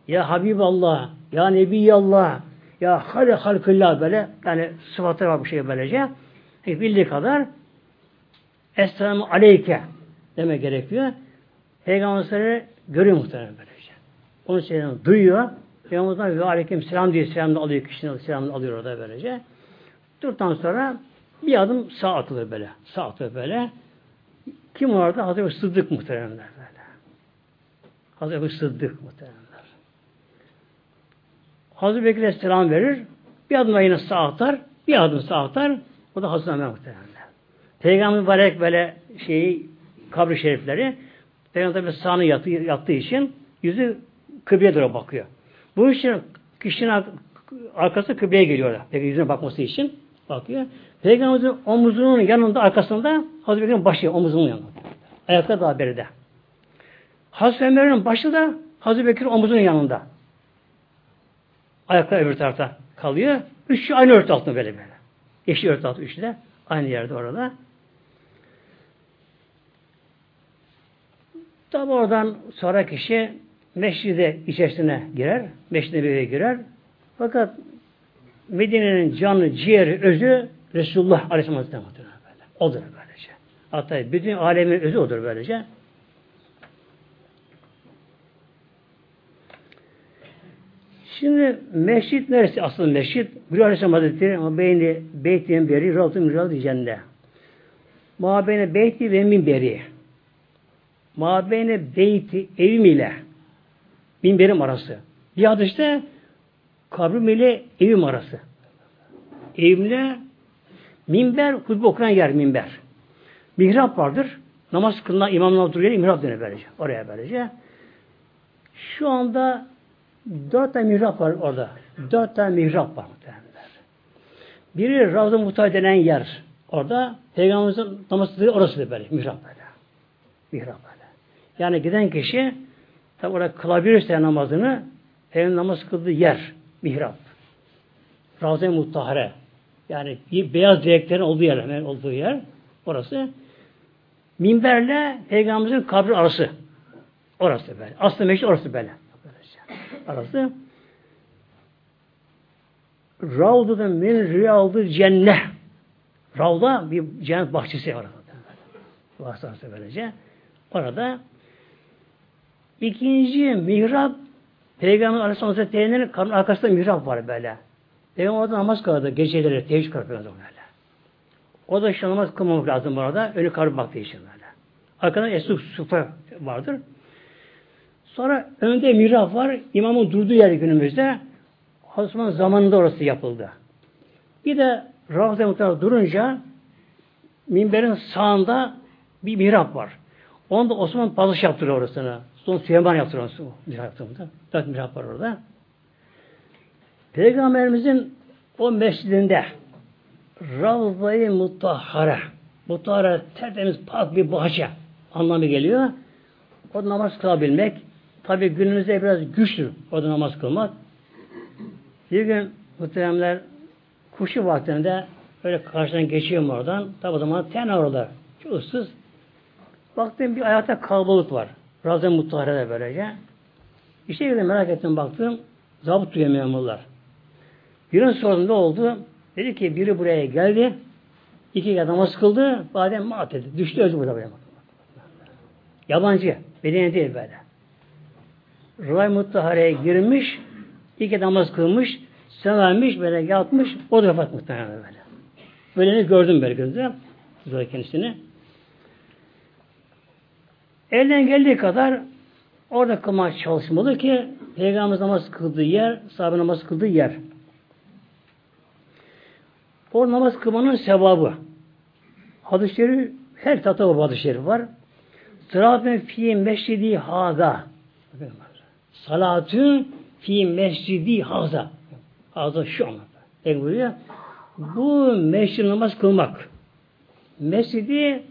Ya Habiballah, ya Nebiyallah, ya Hale Halkıllah böyle yani sıfatı var bu şey böylece. E, bildiği kadar Esselamu Aleyke deme gerekiyor. Peygamberleri görüyor muhtemelen böylece. Onun şeyden duyuyor. Peygamberden ve aleyküm selam diye selam da alıyor. Kişinin selam alıyor orada böylece. Durduktan sonra bir adım sağ atılır böyle. Sağ atılır böyle. Kim orada? Hazreti Sıddık muhteremler böyle. Hazreti Ebu Sıddık muhtemelenler. Hazreti Bekir'e selam verir. Bir adım yine sağ atar. Bir adım sağ atar. O da Hazreti Ömer muhtemelenler. Peygamber mübarek böyle şeyi kabri şerifleri Peygamber tabi sağını yattığı, yattığı için yüzü kıbleye doğru bakıyor. Bu için kişinin arkası kıbleye geliyor. Peki yüzüne bakması için bakıyor. Peygamberimizin omuzunun yanında arkasında Hazreti Bekir'in başı omuzunun yanında. Ayakta daha beride. Hazreti Ömer'in başı da Hazreti Bekir omuzunun yanında. Ayakta öbür tarafta kalıyor. Üçü aynı örtü altında böyle böyle. Yeşil örtü altı üçü de aynı yerde orada. Tabi oradan sonra kişi meşride içerisine girer. Meşride bir girer. Fakat Medine'nin canı, ciğeri, özü Resulullah Aleyhisselam Hazretleri böyle. Odur böylece. Hatta bütün alemin özü odur böylece. Şimdi mescit neresi asıl mescit? Buyur Aleyhisselam Hazretleri ama beyni beytiyen beri ravtı mücadele cennet. Ma beyne beyti ve minberi. Ma beyne beyti evim ile minberim arası. Bir hadiste kabrim ile evim arası. Evimle minber, hutbe okunan yer minber. Mihrap vardır. Namaz kılınan imamın oturduğu yere mihrap denir böylece. Oraya böylece. Şu anda dört tane mihrap var orada. Dört tane mihrap var muhtemelenler. Biri Ravza Muhtay denen yer. Orada Peygamberimizin namaz kıldığı orası böyle. Mihrap böyle. Mihrap böyle. Yani giden kişi tabi orada kılabilirse namazını Peygamber namaz kıldığı yer. Mihrap. Ravza-i Muttahare. Yani beyaz direklerin olduğu yer, yani olduğu yer orası. Minberle Peygamberimizin kabri arası. Orası böyle. Aslında meşhur orası böyle. Arası. Ravdu'da min riyaldı cennet. Ravda bir cennet bahçesi var. Vasıtası böylece. Orada ikinci mihrap Peygamber Aleyhisselam Hazretleri'nin arkasında mihrap var böyle. Peygamber orada namaz kıldı. Geceleri teheccüd kıldı böyle. O da işte namaz kılmamak lazım bu. Önü karı baktığı için böyle. Arkadan esuf sufa vardır. Sonra önde mihrap var. İmamın durduğu yer günümüzde. Osman zamanında orası yapıldı. Bir de Ravza Muhtar durunca minberin sağında bir mihrap var. Onda Osman Padişah yaptırıyor orasını. Sonra Süleyman yaptırıyor orasını. Mihrap yaptığında. Dört mihrap var orada. Peygamberimizin o mescidinde Ravza-i Mutahhara Mutahhara tertemiz pak bir bahçe anlamı geliyor. O namaz kılabilmek tabi günümüzde biraz güçlü orada namaz kılmak. Bir gün muhteremler kuşu vaktinde öyle karşıdan geçiyorum oradan. Tabi o zaman ten orada. Çok ıssız. Baktım bir ayakta kalabalık var. Razı Mutahhare'de böylece. İşte bir merak ettim baktım. Zabıt duyuyor memurlar. Birinin ne oldu? Dedi ki biri buraya geldi. iki kere namaz kıldı. Badem mat dedi. Düştü özü burada böyle. Yabancı. Bedeni değil böyle. Rıvay Muttahare'ye girmiş. iki namaz kılmış. Severmiş böyle yatmış. O da vefat muhtemelen böyle. Böyleni gördüm böyle gözle. Zor kendisini. Elden geldiği kadar orada kılmak çalışmalı ki Peygamber namaz kıldığı yer, sahabe namaz kıldığı yer. O namaz kılmanın sevabı. Hadis-i şerif, her tatlı bu hadis-i şerif var. Salatun fi mescidi haza. Salatun fi mescidi haza. Haza şu anlamda. Peki buyuruyor. Bu mescid namaz kılmak. Mescidi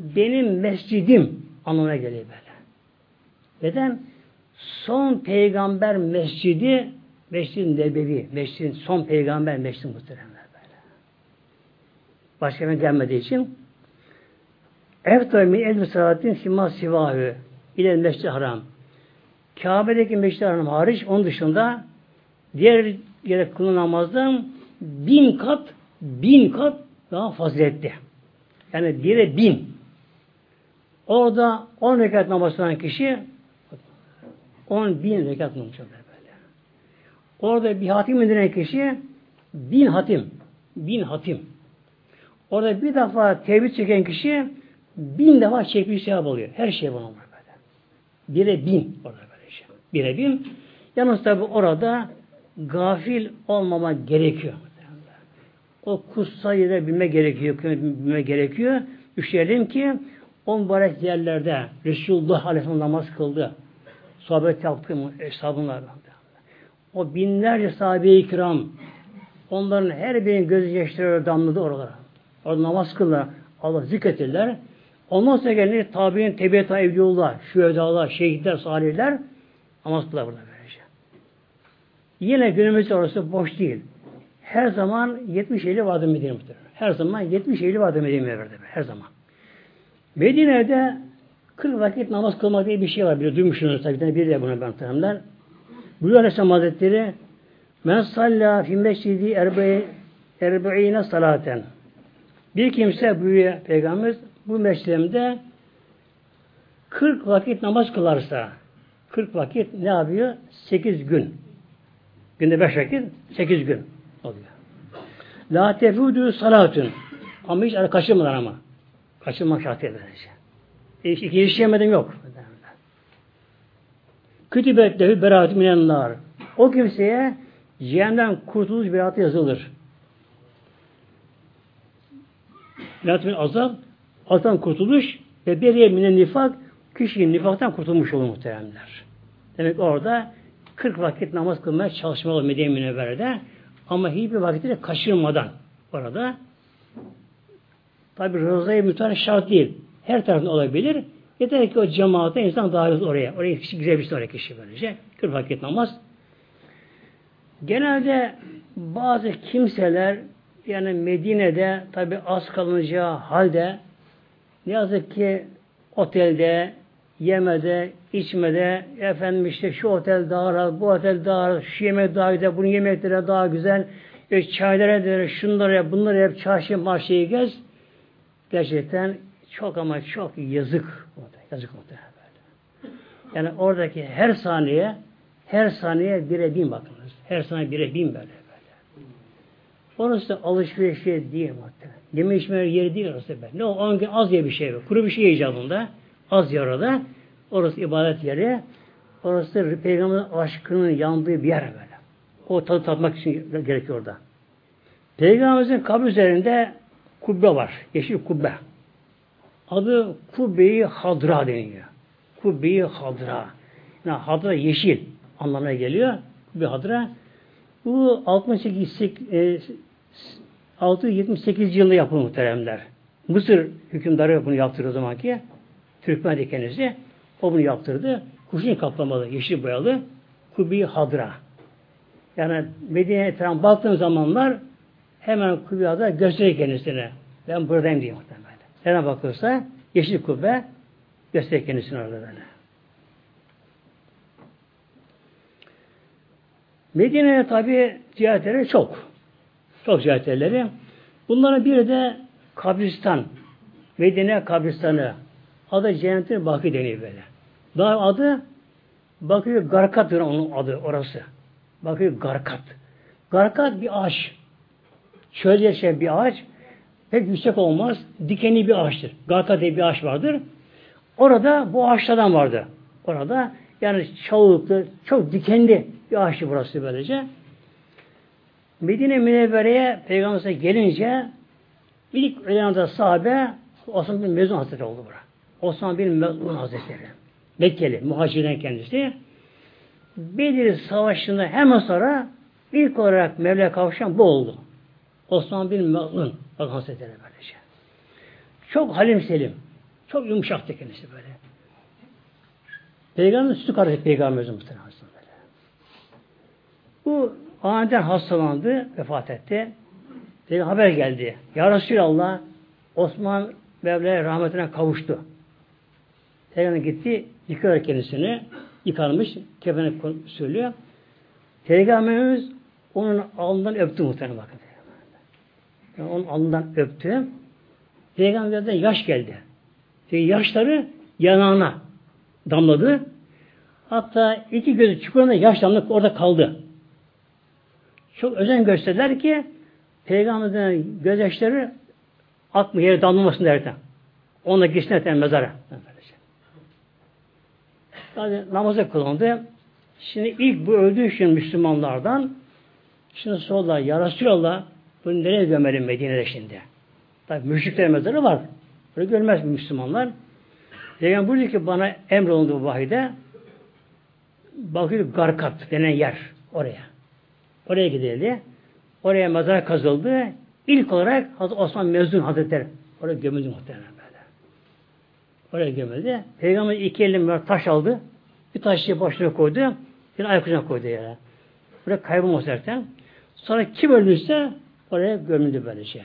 benim mescidim anlamına geliyor böyle. Neden? Son peygamber mescidi Mescid-i Nebevi, mescidin son peygamber mescidi muhteremler böyle. Başka bir gelmediği için Eftar min el salatin sima sivahü ile mescid haram. Kabe'deki mescid haram hariç onun dışında diğer yere kılınan namazdan bin kat bin kat daha faziletli. Yani diğeri bin. Orada on rekat namaz kılan kişi on bin rekat namaz böyle. Orada bir hatim indiren kişi bin hatim. Bin hatim. Orada bir defa tevhid çeken kişi bin defa çekmiş sevap oluyor. Her şey buna var böyle. Bire bin orada böylece. Bire bin. Yalnız tabi orada gafil olmama gerekiyor. O kutsal yere bilme gerekiyor, bilme gerekiyor. Düşünelim ki o mübarek yerlerde Resulullah Aleyhisselam namaz kıldı. Sohbet yaptı mı? Hesabınlar. O binlerce sahabe-i kiram onların her birinin gözü yaşları damladı oralara. Orada namaz kıldılar. Allah zikretirler. Ondan sonra gelir tabi'in tebiyata evliullah, şühedalar, şehitler, salihler namaz kıldılar burada böylece. Yine günümüzde orası boş değil. Her zaman 70 Eylül vardı Medine. Her zaman 70 Eylül vardı Medine Mevver'de. Her zaman. Medine'de 40 vakit namaz kılmak diye bir şey var. Bir duymuşsunuz tabii. Bir de bunu ben tanımlar. Buyuruyor Aleyhisselam Hazretleri Men salla fi mescidi erbe'ine salaten bir kimse buyuruyor Peygamber bu mescidimde 40 vakit namaz kılarsa 40 vakit ne yapıyor? 8 gün. Günde 5 vakit 8 gün oluyor. La tefudu salatun. Ama hiç kaçırmadan ama. Kaçırmak şartıyla böylece. Hiç iki iş yemedim yok. Kütübet lehu beraat minennar. O kimseye cehennemden kurtuluş beratı yazılır. Latin azap, azaptan kurtuluş ve beriye minen nifak, kişinin nifaktan kurtulmuş olur muhteremler. Demek orada 40 vakit namaz kılmaya çalışmalı Medine Münevvere'de ama hiçbir vakitini kaçırmadan orada tabi rızayı müteahhit şart değil. Her tarafında olabilir. Yeter ki o cemaate insan dahil oraya. Oraya kişi girebilsin oraya kişi böylece. 40 vakit namaz. Genelde bazı kimseler yani Medine'de tabi az kalınacağı halde ne yazık ki otelde, yemede, içmede, efendim işte şu otel daha rahat, bu otel daha rahat, şu yemek daha güzel, bunun yemekleri daha güzel, e, çaylara der, şunları yap, bunları yap, çarşı marşayı gez. Gerçekten çok ama çok yazık. Yazık muhtemelen böyle. Yani oradaki her saniye, her saniye bire bin bakınız. Her saniye bire bin böyle. Orası alışveriş yeri değil muhtemelen. Yeme içme yeri değil orası be. Ne o? Gün az ye bir şey. Kuru bir şey icabında. Az yer orada. Orası ibadet yeri. Orası Peygamberin aşkının yandığı bir yer böyle. O tadı tatmak için gerekiyor orada. Peygamberimizin kabri üzerinde kubbe var. Yeşil kubbe. Adı Kubbe-i Hadra deniyor. Kubbe-i Hadra. Yani Hadra yeşil anlamına geliyor. Kubbe Hadra. Bu 68 678 yılında yapıldı muhteremler. Mısır hükümdarı bunu yaptırdı o zamanki. Türkmen kendisi. O bunu yaptırdı. Kuşun kaplamalı, yeşil boyalı. Kubi Hadra. Yani Medine'ye etrafına baktığım zamanlar hemen Kubi Hadra gösteriyor kendisine. Ben buradayım diye muhtemelen. Nereye bakıyorsa yeşil kubbe gösteriyor kendisine orada böyle. Medine'ye tabi ziyaretleri çok. Çok ziyaretleri. Bunların biri de kabristan. Medine kabristanı. Adı Cennetin Bakı deniyor böyle. Daha adı Bakıyor Garkat onun adı orası. Bakıyor Garkat. Garkat bir ağaç. Çölde yaşayan bir ağaç. Pek yüksek olmaz. Dikenli bir ağaçtır. Garkat diye bir ağaç vardır. Orada bu ağaçlardan vardı. Orada yani çalılıklı, çok dikenli bir ağaçtı burası böylece. Medine Münevvere'ye Peygamber'e gelince ilk ölen sahabe Osman bin Mezun Hazretleri oldu bura. Osman bin Mezun Hazretleri. Mekkeli, muhacirden kendisi. Bedir Savaşı'nda hemen sonra ilk olarak Mevla kavuşan bu oldu. Osman bin Mezun Hazretleri böylece. Çok halim selim. Çok yumuşaktı kendisi böyle. Peygamber sütü kardeşi Peygamberimizin muhtemelen. Bu aniden hastalandı, vefat etti. Peki haber geldi. Ya Resulallah Osman Mevla'ya rahmetine kavuştu. Peygamber gitti, yıkıyor kendisini. Yıkanmış, kefeni söylüyor. Peygamberimiz onun alnından öptü muhtemelen bakın. Yani onun alnından öptü. Peygamberden yaş geldi. Çünkü yaşları yanağına damladı. Hatta iki gözü çukurunda yaş damladı orada kaldı. Çok özen gösterdiler ki Peygamber'in gözyaşları akmı yere damlamasın derken. Onunla gitsin eten mezara. Yani namaza kılındı. Şimdi ilk bu öldüğü için Müslümanlardan şimdi sordular ya Resulallah bunu nereye gömelim Medine'de şimdi? Tabi müşrikler mezarı var. Böyle görmez Müslümanlar. Peygamber buyurdu ki bana emrolundu bu vahide bakıyor Garkat denen yer oraya. Oraya gidildi. Oraya mezar kazıldı. İlk olarak Hazreti Osman Mezun Hazretleri oraya gömüldü muhtemelen böyle. Oraya gömüldü. Peygamber iki elini taş aldı. Bir taşı başına koydu. Bir ayak koydu yere. Buraya kaybolmaz zaten. Sonra kim öldüyse oraya gömüldü böylece.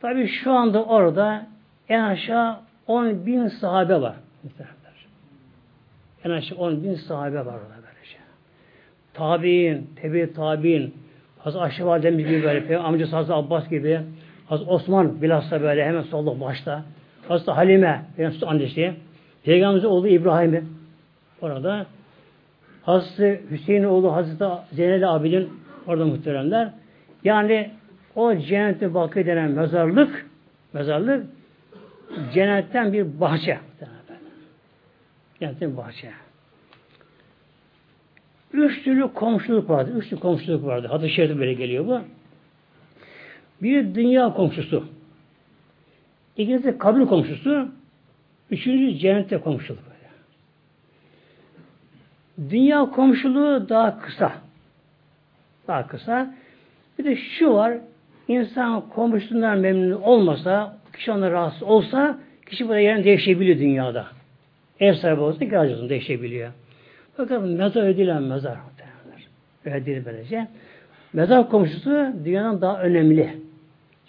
Tabi şu anda orada en aşağı 10 bin sahabe var. En aşağı 10 bin sahabe var orada. Tabi'in, tebi tabi'in, Hazreti Ayşe Validemiz gibi böyle, amcası Hazreti Abbas gibi, Hazreti Osman bilhassa böyle hemen solda başta, Hazreti Halime, Peygamber annesi, Peygamberimizin oğlu İbrahim'i orada, Hazreti Hüseyin oğlu Hazreti Zeynel abinin orada muhteremler. Yani o cennette bakı denen mezarlık, mezarlık cennetten bir bahçe. Cennetten bir bahçe. Üç türlü komşuluk vardı. Üç türlü komşuluk vardı. Hadis-i böyle geliyor bu. Bir dünya komşusu. İkincisi kabir komşusu. Üçüncü cennette komşuluk. Böyle. Dünya komşuluğu daha kısa. Daha kısa. Bir de şu var. İnsan komşusundan memnun olmasa, kişi ona rahatsız olsa, kişi burada yerini değişebiliyor dünyada. Ev sahibi olsa kiracısını değişebiliyor. Fakat mezar ödülen mezar. Değil böylece. Mezar komşusu dünyadan daha önemli.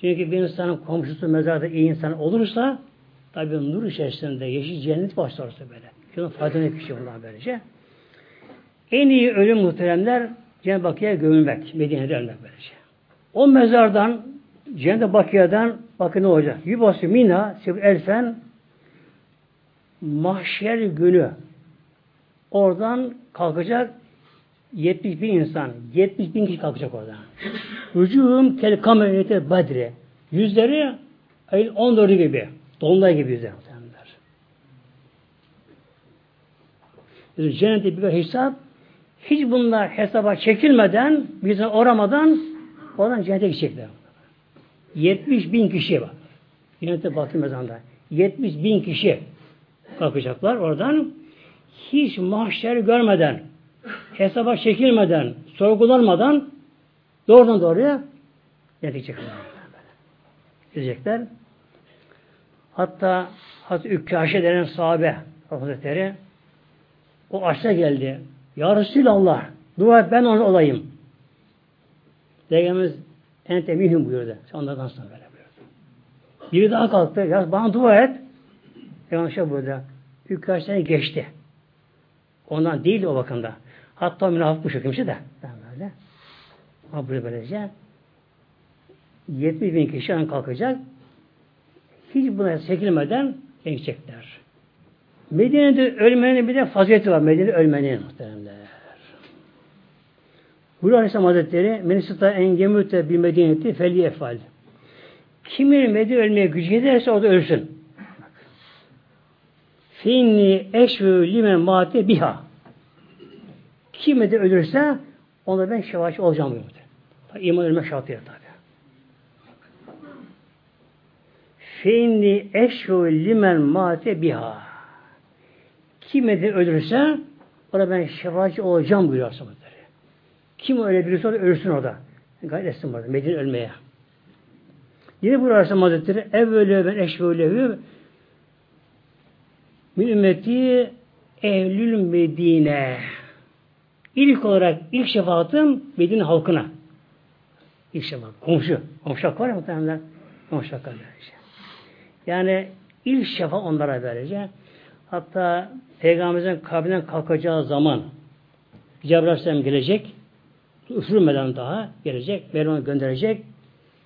Çünkü bir insanın komşusu mezarda iyi insan olursa tabi nur içerisinde yeşil cennet başlarsa böyle. Şunun faydalı bir şey bundan böylece. En iyi ölüm muhteremler Cennet-i Bakı'ya gömülmek. Medine'de ölmek böylece. O mezardan Cennet-i Bakı'dan bakın ne olacak? Yubası mina elfen mahşer günü oradan kalkacak 70 bin insan. 70 bin kişi kalkacak oradan. Vücuhum kel kameriyete badre. Yüzleri ayın 14'ü gibi. Dolunay gibi yüzler. Cennette bir hesap hiç bunlar hesaba çekilmeden, bize oramadan oradan cennete gidecekler. 70 bin kişi var. Cennete bakayım mezanda. 70 bin kişi kalkacaklar oradan. Hiç mahşer görmeden, hesaba çekilmeden, sorgulanmadan doğrudan doğruya gidecekler. Gidecekler. Hatta Hazreti Ükkaşe denen sahabe Hazretleri o aşağı geldi. Ya Resulallah dua et ben onu olayım. Peygamberimiz ente mühim buyurdu. Onlardan sonra böyle buyurdu. Biri daha kalktı. Ya bana dua et. Peygamber şey buyurdu. Sene geçti. Ondan değil o bakımda. Hatta münafık bu şu kimse de. Böyle. Ama böyle böylece 70 bin kişi kalkacak. Hiç buna çekilmeden geçecekler. Medine'de ölmenin bir de fazileti var. Medine'de ölmenin muhteremler. Buyuruyor Aleyhisselam Hazretleri Menisita engemüte bir medeniyeti felli efal. Kimin Medine ölmeye gücü yeterse orada ölsün. Finni eşvü limen mate biha. Kim de ölürse ona ben şevaçı olacağım diyor. İman ölmek şartıyla tabi. Finni eşvü limen mate biha. Kim de ölürse ona ben şefaatçi olacağım buyuruyor Hazretleri. Kim öyle birisi olsa ölsün orada. Gayet etsin orada. Medine ölmeye. Yine Aleyhisselam Hazretleri evvelü ben eşvelehü min ümmeti ehlül medine. İlk olarak ilk şefaatim Medine halkına. İlk şefaat. Komşu. Hakkı var ya muhtemelen. Komşu hakkı verecek. Yani ilk şefa onlara verecek. Hatta Peygamberimizin kabrinden kalkacağı zaman Cebrail Aleyhisselam gelecek. Üfürmeden daha gelecek. Mevlam'a gönderecek.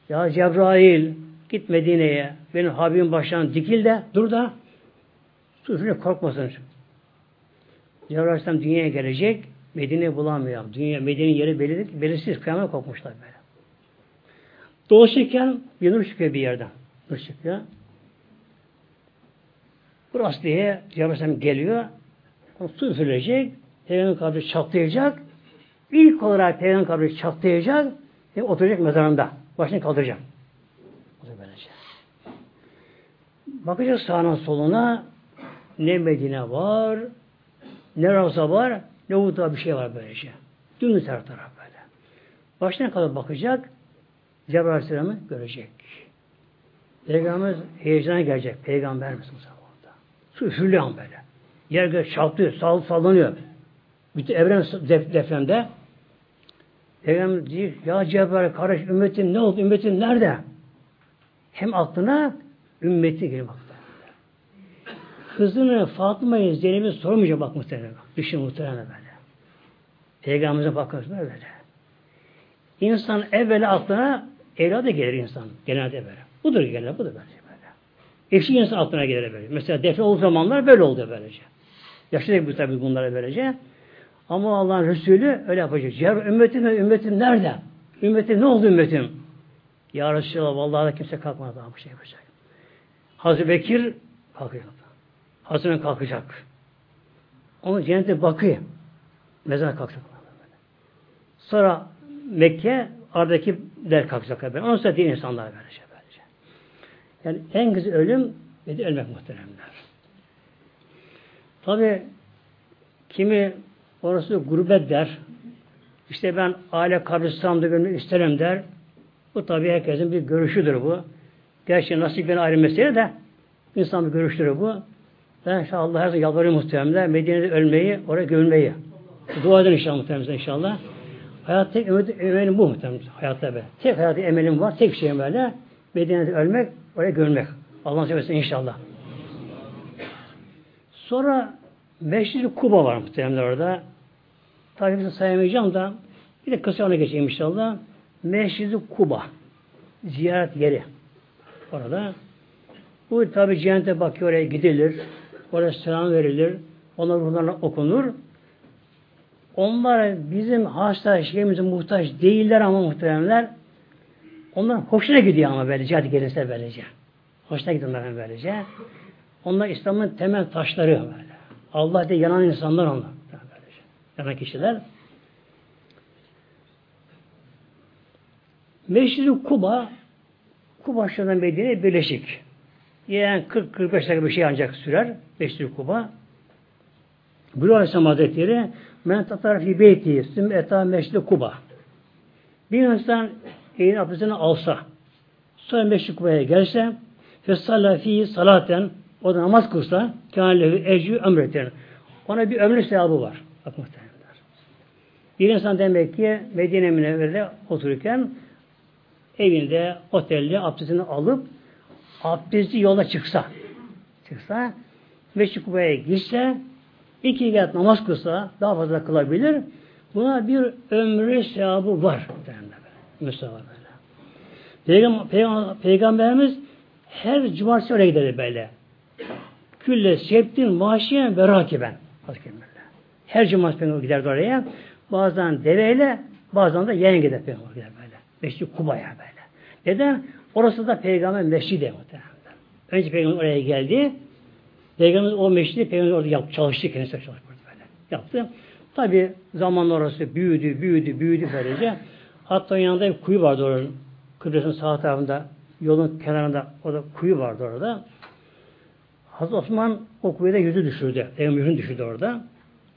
Ya Cebrail git Medine'ye. Benim Habibim baştan dikil de dur da üfürle korkmasın. Cebrail dünyaya gelecek. Medine'yi bulamıyor. Dünya, Medine'nin yeri belirli, belirsiz. Kıyamet korkmuşlar böyle. Dolaşırken bir nur çıkıyor bir yerden. Nur çıkıyor. Burası diye Cebrail geliyor. Su üfürülecek. Peygamber kabri çatlayacak. İlk olarak peygamber kabri çatlayacak ve oturacak mezarında. Başını kaldıracak. Böylece. Bakacak sağına soluna ne Medine var, ne Ravza var, ne Uhud'da bir şey var böylece. Dümdüz her taraf böyle. Başına kadar bakacak, Cebrail Aleyhisselam'ı görecek. Peygamberimiz heyecana gelecek. Peygamberimiz o zamanda. Su üfürlüyor böyle. Yer göğe çarpıyor, sall sallanıyor. Bütün evren depremde. Peygamber diyor, ya Cebrail kardeş ümmetin ne oldu? Ümmetin nerede? Hem aklına ümmeti geliyor. Kızını Fatıma'yı Zeynep'e sormayacak bak muhtemelen. Düşün muhtemelen böyle. Peygamberimize bakıyoruz böyle. İnsan evvela aklına evladı gelir insan. Genelde böyle. Budur genelde, budur böyle. böyle. Eşi insan aklına gelir böyle. Mesela defne olduğu zamanlar böyle oldu böylece. Yaşlı bu tabi bunlara böylece. Ama Allah'ın Resulü öyle yapacak. Ya ümmetim, ümmetim nerede? Ümmetim ne oldu ümmetim? Ya Resulallah vallahi kimse kalkmaz daha bu şey yapacak. Hazreti Bekir kalkıyor. Hazreti kalkacak. Onu cennete bakıyor. Mezara kalkacak. Sonra Mekke aradaki der kalkacak. Böyle. Ondan sonra diğer insanlar verecek. Böylece. Yani en güzel ölüm ve de ölmek muhteremler. Tabi kimi orası gurbet der. İşte ben aile kabristanımda görmek isterim der. Bu tabi herkesin bir görüşüdür bu. Gerçi nasipten ayrı mesele de insan bir görüştür bu. Ben inşallah her zaman yalvarıyorum muhtemelen Medine'de ölmeyi, oraya gömülmeyi. Dua edin inşallah muhtemelen inşallah. Hayat tek emelim bu muhtemelen hayatta be. Tek hayatı emelim var, tek şeyim böyle. Medine'de ölmek, oraya gömülmek. Allah'ın seversen inşallah. Sonra Meşrid-i Kuba var muhtemelen orada. Bizi sayamayacağım da bir de kısa ona geçeyim inşallah. Meşrid-i Kuba. Ziyaret yeri. Orada. Bu tabi cennete bakıyor oraya gidilir. Oraya selam verilir. Onlar ruhlarına okunur. Onlar bizim hasta şeyimize muhtaç değiller ama muhteremler. Onlar hoşuna gidiyor ama böyle cihat gelirse böylece. Hoşuna gidiyorlar böylece. Onlar İslam'ın temel taşları böyle. Allah diye yanan insanlar onlar. Böylece. Yanan kişiler. Meşri Kuba Kuba şuradan Medine birleşik. Yani 40-45 dakika bir şey ancak sürer. Meşri Kuba. Buyuruyor Aleyhisselam Hazretleri Men tatar fi beyti süm eta meşri Kuba. Bir insan elin abdestini alsa sonra meşri Kuba'ya gelse ve fi salaten o da namaz kılsa kâlehu ecü ömreten. Ona bir ömrü sevabı var. Bak. Bir insan demek ki Medine Münevvere'de otururken evinde, otelde abdestini alıp abdesti yola çıksa çıksa Meşri Kuba'ya gitse iki rekat namaz kılsa daha fazla kılabilir. Buna bir ömrü sevabı var. Müslüman böyle. Peygamber, Peygamber, Peygamberimiz her cumartesi oraya gider böyle. Külle septin vahşiyen ve rakiben. Her cumartesi Peygamber giderdi oraya. Bazen deveyle, bazen de yayın gider Peygamber gider böyle. Meşri Kuba'ya böyle. Neden? Orası da Peygamber meşridi muhtemelen. Önce Peygamber oraya geldi. Peygamber o meşridi Peygamber orada yaptı, çalıştı kendisi çalıştı böyle. Yaptı. Tabi zamanla orası büyüdü, büyüdü, büyüdü böylece. Hatta yanında bir kuyu vardı orada. Kıbrıs'ın sağ tarafında yolun kenarında orada kuyu vardı orada. Hazreti Osman o kuyuda yüzü düşürdü. Peygamber yüzünü düşürdü orada.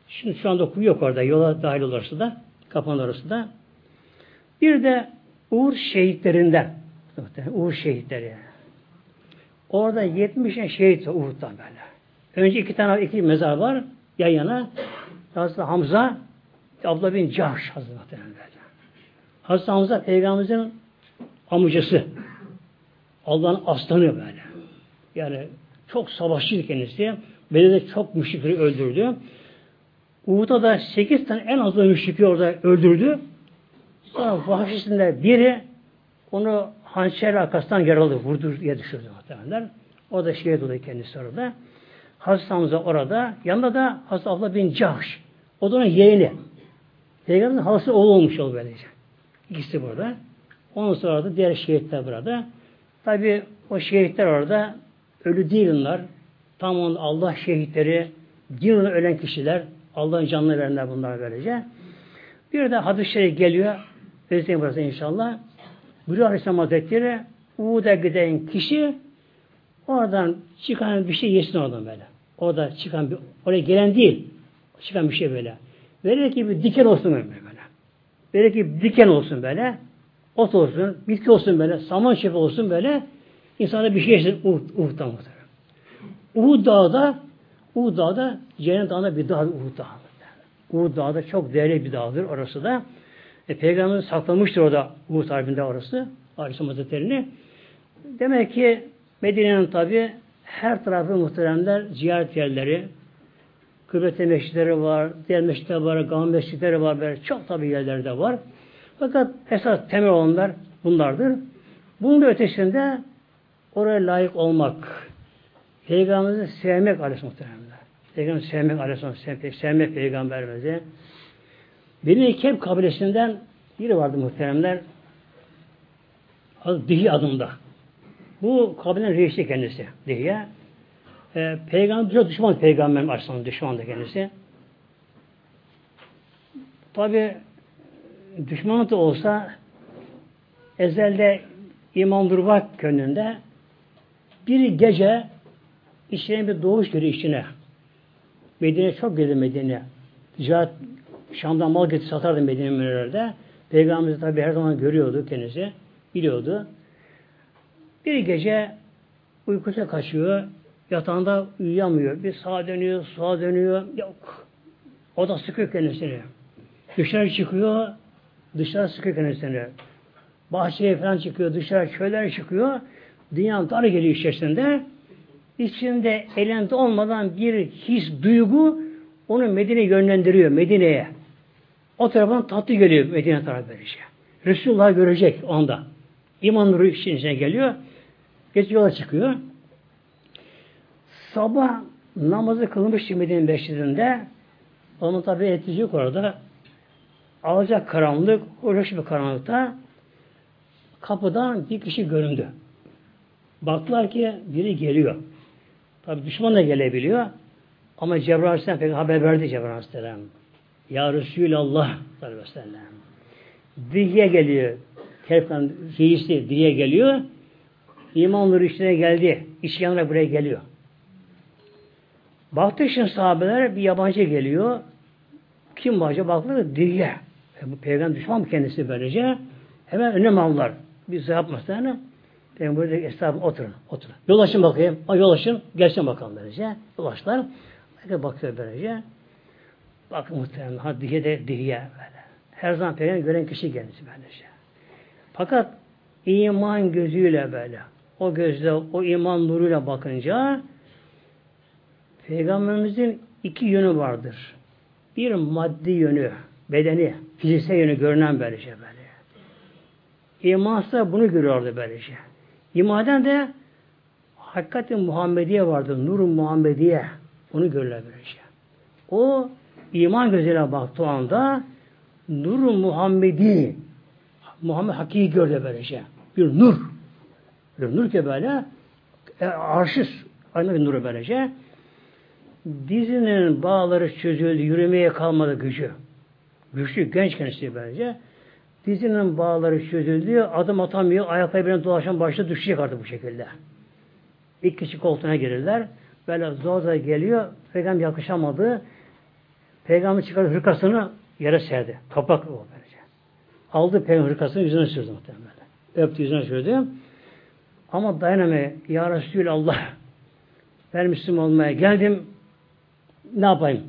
Şimdi şu anda kuyu yok orada. Yola dahil olursa da. Kapan orası da. Bir de Uğur şehitlerinden. Uğur şehitleri. Orada 70 şehit Uğur'dan böyle. Önce iki tane iki mezar var. Yan yana. Hazreti Hamza Abla bin Cahş Hazreti böyle. Hazreti Hamza Peygamberimizin amcası. Allah'ın aslanı böyle. Yani çok savaşçıydı kendisi. Bedir'de çok müşrikleri öldürdü. Uhud'da da sekiz tane en az müşrikleri orada öldürdü. Sonra vahşisinde biri onu hançer arkasından yaralı vurdu diye düşürdü muhtemelen. O da şehit oldu kendisi orada. Hazreti Hamza orada. Yanında da Hazreti Abla bin Cahş. O da onun yeğeni. Peygamberin halası oğlu olmuş oldu böylece. İkisi burada. Ondan sonra da diğer şehitler burada. Tabi o şehitler orada ölü değil onlar. Tam Allah şehitleri Dinle ölen kişiler, Allah'ın canını verenler bunlar böylece. Bir de hadis-i şerif geliyor. Özleyin burası inşallah. Buyuruyor Aleyhisselam Hazretleri Uğud'a giden kişi oradan çıkan bir şey yesin oradan böyle. Orada çıkan bir, oraya gelen değil. Çıkan bir şey böyle. Verir ki bir diken olsun böyle. böyle. Ki bir diken olsun böyle. Ot olsun, bitki olsun böyle, saman çöpü olsun böyle. İnsana bir şey yesin Uhud'dan muhtemelen. Uhud Dağı'da Uhud Dağı'da Cennet Dağı'nda bir dağ Uhud Dağı. Uhud Dağı da çok değerli bir dağdır orası da. E, Peygamberimiz saklamıştır orada Uhud Harbi'nde orası. Aleyhisselam Hazretleri'ni. Demek ki Medine'nin tabi her tarafı muhteremler ziyaret yerleri, kıblete meşritleri var, diğer meşritler var, gam meşritleri var, böyle çok tabi yerlerde var. Fakat esas temel olanlar bunlardır. Bunun ötesinde oraya layık olmak, Peygamberimizi sevmek aleyhisselam muhteremler. Peygamberimizi sevmek aleyhisselam, sevmek, sevmek peygamberimizi. Benim Kep kabilesinden biri vardı muhteremler. Adı Dihi adında. Bu kabilenin reisi kendisi Dihi'ye. Ee, peygamber düşman peygamberin açısından düşman da kendisi. Tabi düşman da olsa ezelde iman durmak gönlünde bir gece içine bir doğuş görüyor içine. Medine çok geldi Medine. Ticaret Şam'dan mal getir satardı Medine Münirler'de. Peygamberimiz tabi her zaman görüyordu kendisi. Biliyordu. Bir gece uykusu kaçıyor. Yatağında uyuyamıyor. Bir sağa dönüyor, sağa dönüyor. Yok. O da sıkıyor kendisini. Dışarı çıkıyor. Dışarı sıkıyor kendisini. Bahçeye falan çıkıyor. Dışarı köyler çıkıyor. Dünyanın dar geliyor içerisinde. İçinde elinde olmadan bir his, duygu onu Medine yönlendiriyor. Medine'ye. O taraftan tatlı geliyor Medine tarafı böylece. Resulullah görecek onda. İman nuru içine geliyor. Geç yola çıkıyor. Sabah namazı kılmış Medine Mescidinde onun tabi etkisi yok orada. Alacak karanlık, uğraş bir karanlıkta kapıdan bir kişi göründü. Baktılar ki biri geliyor. Tabi düşman da gelebiliyor. Ama Cebrail Aleyhisselam pek haber verdi Cebrail Aleyhisselam. Ya Resulallah sallallahu aleyhi ve sellem. Diye geliyor. Kerifkan reisi diye geliyor. İman nuru içine geldi. İşyanlar buraya geliyor. Baktı şimdi sahabeler bir yabancı geliyor. Kim bu acaba? Baktılar diye. E, bu peygamber düşman mı kendisi böylece? Hemen önlem aldılar. Bir şey yapmasınlar. Peygamber dedi estağfurullah oturun. Oturun. Yol açın bakayım. A, yol açın. Gelsin bakalım böylece. Yol açtılar. Bakıyor böylece. Bak muhtemelen ha diye de diye böyle. Her zaman peygamber gören kişi kendisi böylece. Fakat iman gözüyle böyle o gözle o iman nuruyla bakınca Peygamberimizin iki yönü vardır. Bir maddi yönü, bedeni, fiziksel yönü görünen böylece böyle. İmansa bunu görüyordu böylece. İmaden de hakikati Muhammediye vardı. Nur Muhammediye. Onu görürler böylece. O iman gözüyle baktığı anda Nur Muhammedi Muhammed hakiki gördü böylece. Bir nur. Bir nur ki böyle e, arşız. Aynı bir nuru böylece. Dizinin bağları çözüldü. Yürümeye kalmadı gücü. Güçlü genç kendisi böylece. Dizinin bağları çözüldü. Adım atamıyor. Ayakları birine dolaşan başta düşecek artık bu şekilde. İlk kişi koltuğuna girirler. Böyle zor zor geliyor. Peygamber yakışamadı. Peygamber çıkardı hırkasını yere serdi. Toprak o böylece. Aldı peygamber hırkasını yüzüne sürdü muhtemelen. Öptü yüzüne sürdü. Ama dayanamıyor. Ya Resulallah ben Müslüman olmaya geldim. Ne yapayım?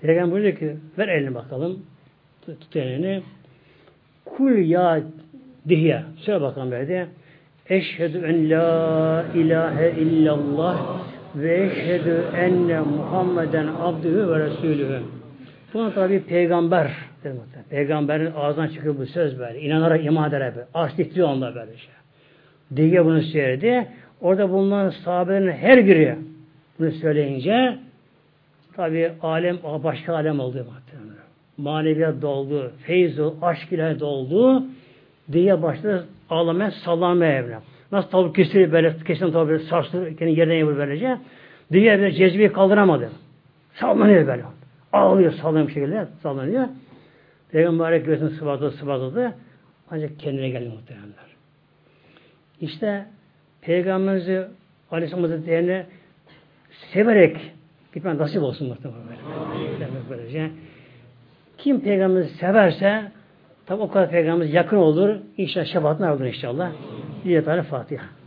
Peygamber diyor ki ver elini bakalım. Tut, elini. Kul ya diye. Söyle bakalım böyle Eşhedü en la ilahe illallah ve eşhedü enne Muhammeden abdühü ve resulühü. Buna tabi peygamber Peygamberin ağzından çıkıyor bu söz böyle. İnanarak iman eder böyle. Titriyor onda böyle şey. Diye bunu söyledi. Orada bulunan sahabelerin her biri bunu söyleyince tabi alem başka alem oldu. Maneviyat doldu, feyz doldu, aşk ile doldu. Diye başladı ağlamaya, sallamaya evlen. Nasıl tavuk kesilir böyle, kesin tavuk böyle sarsılır, kendi yerden yavur böylece. Diğer bir cezbeyi kaldıramadı. Sallanıyor böyle. Ağlıyor, sallanıyor bir şekilde. Sallanıyor. Peygamber göğsünü sıvazladı, sıvazladı. Ancak kendine geldi muhtemelenler. İşte Peygamberimizi Aleyhisselam Hazretleri'ni severek gitmen nasip olsun muhtemelen. Kim Peygamberimizi severse tabi o kadar Peygamberimiz yakın olur. İnşallah şefaatine alır inşallah. Bir Fatiha.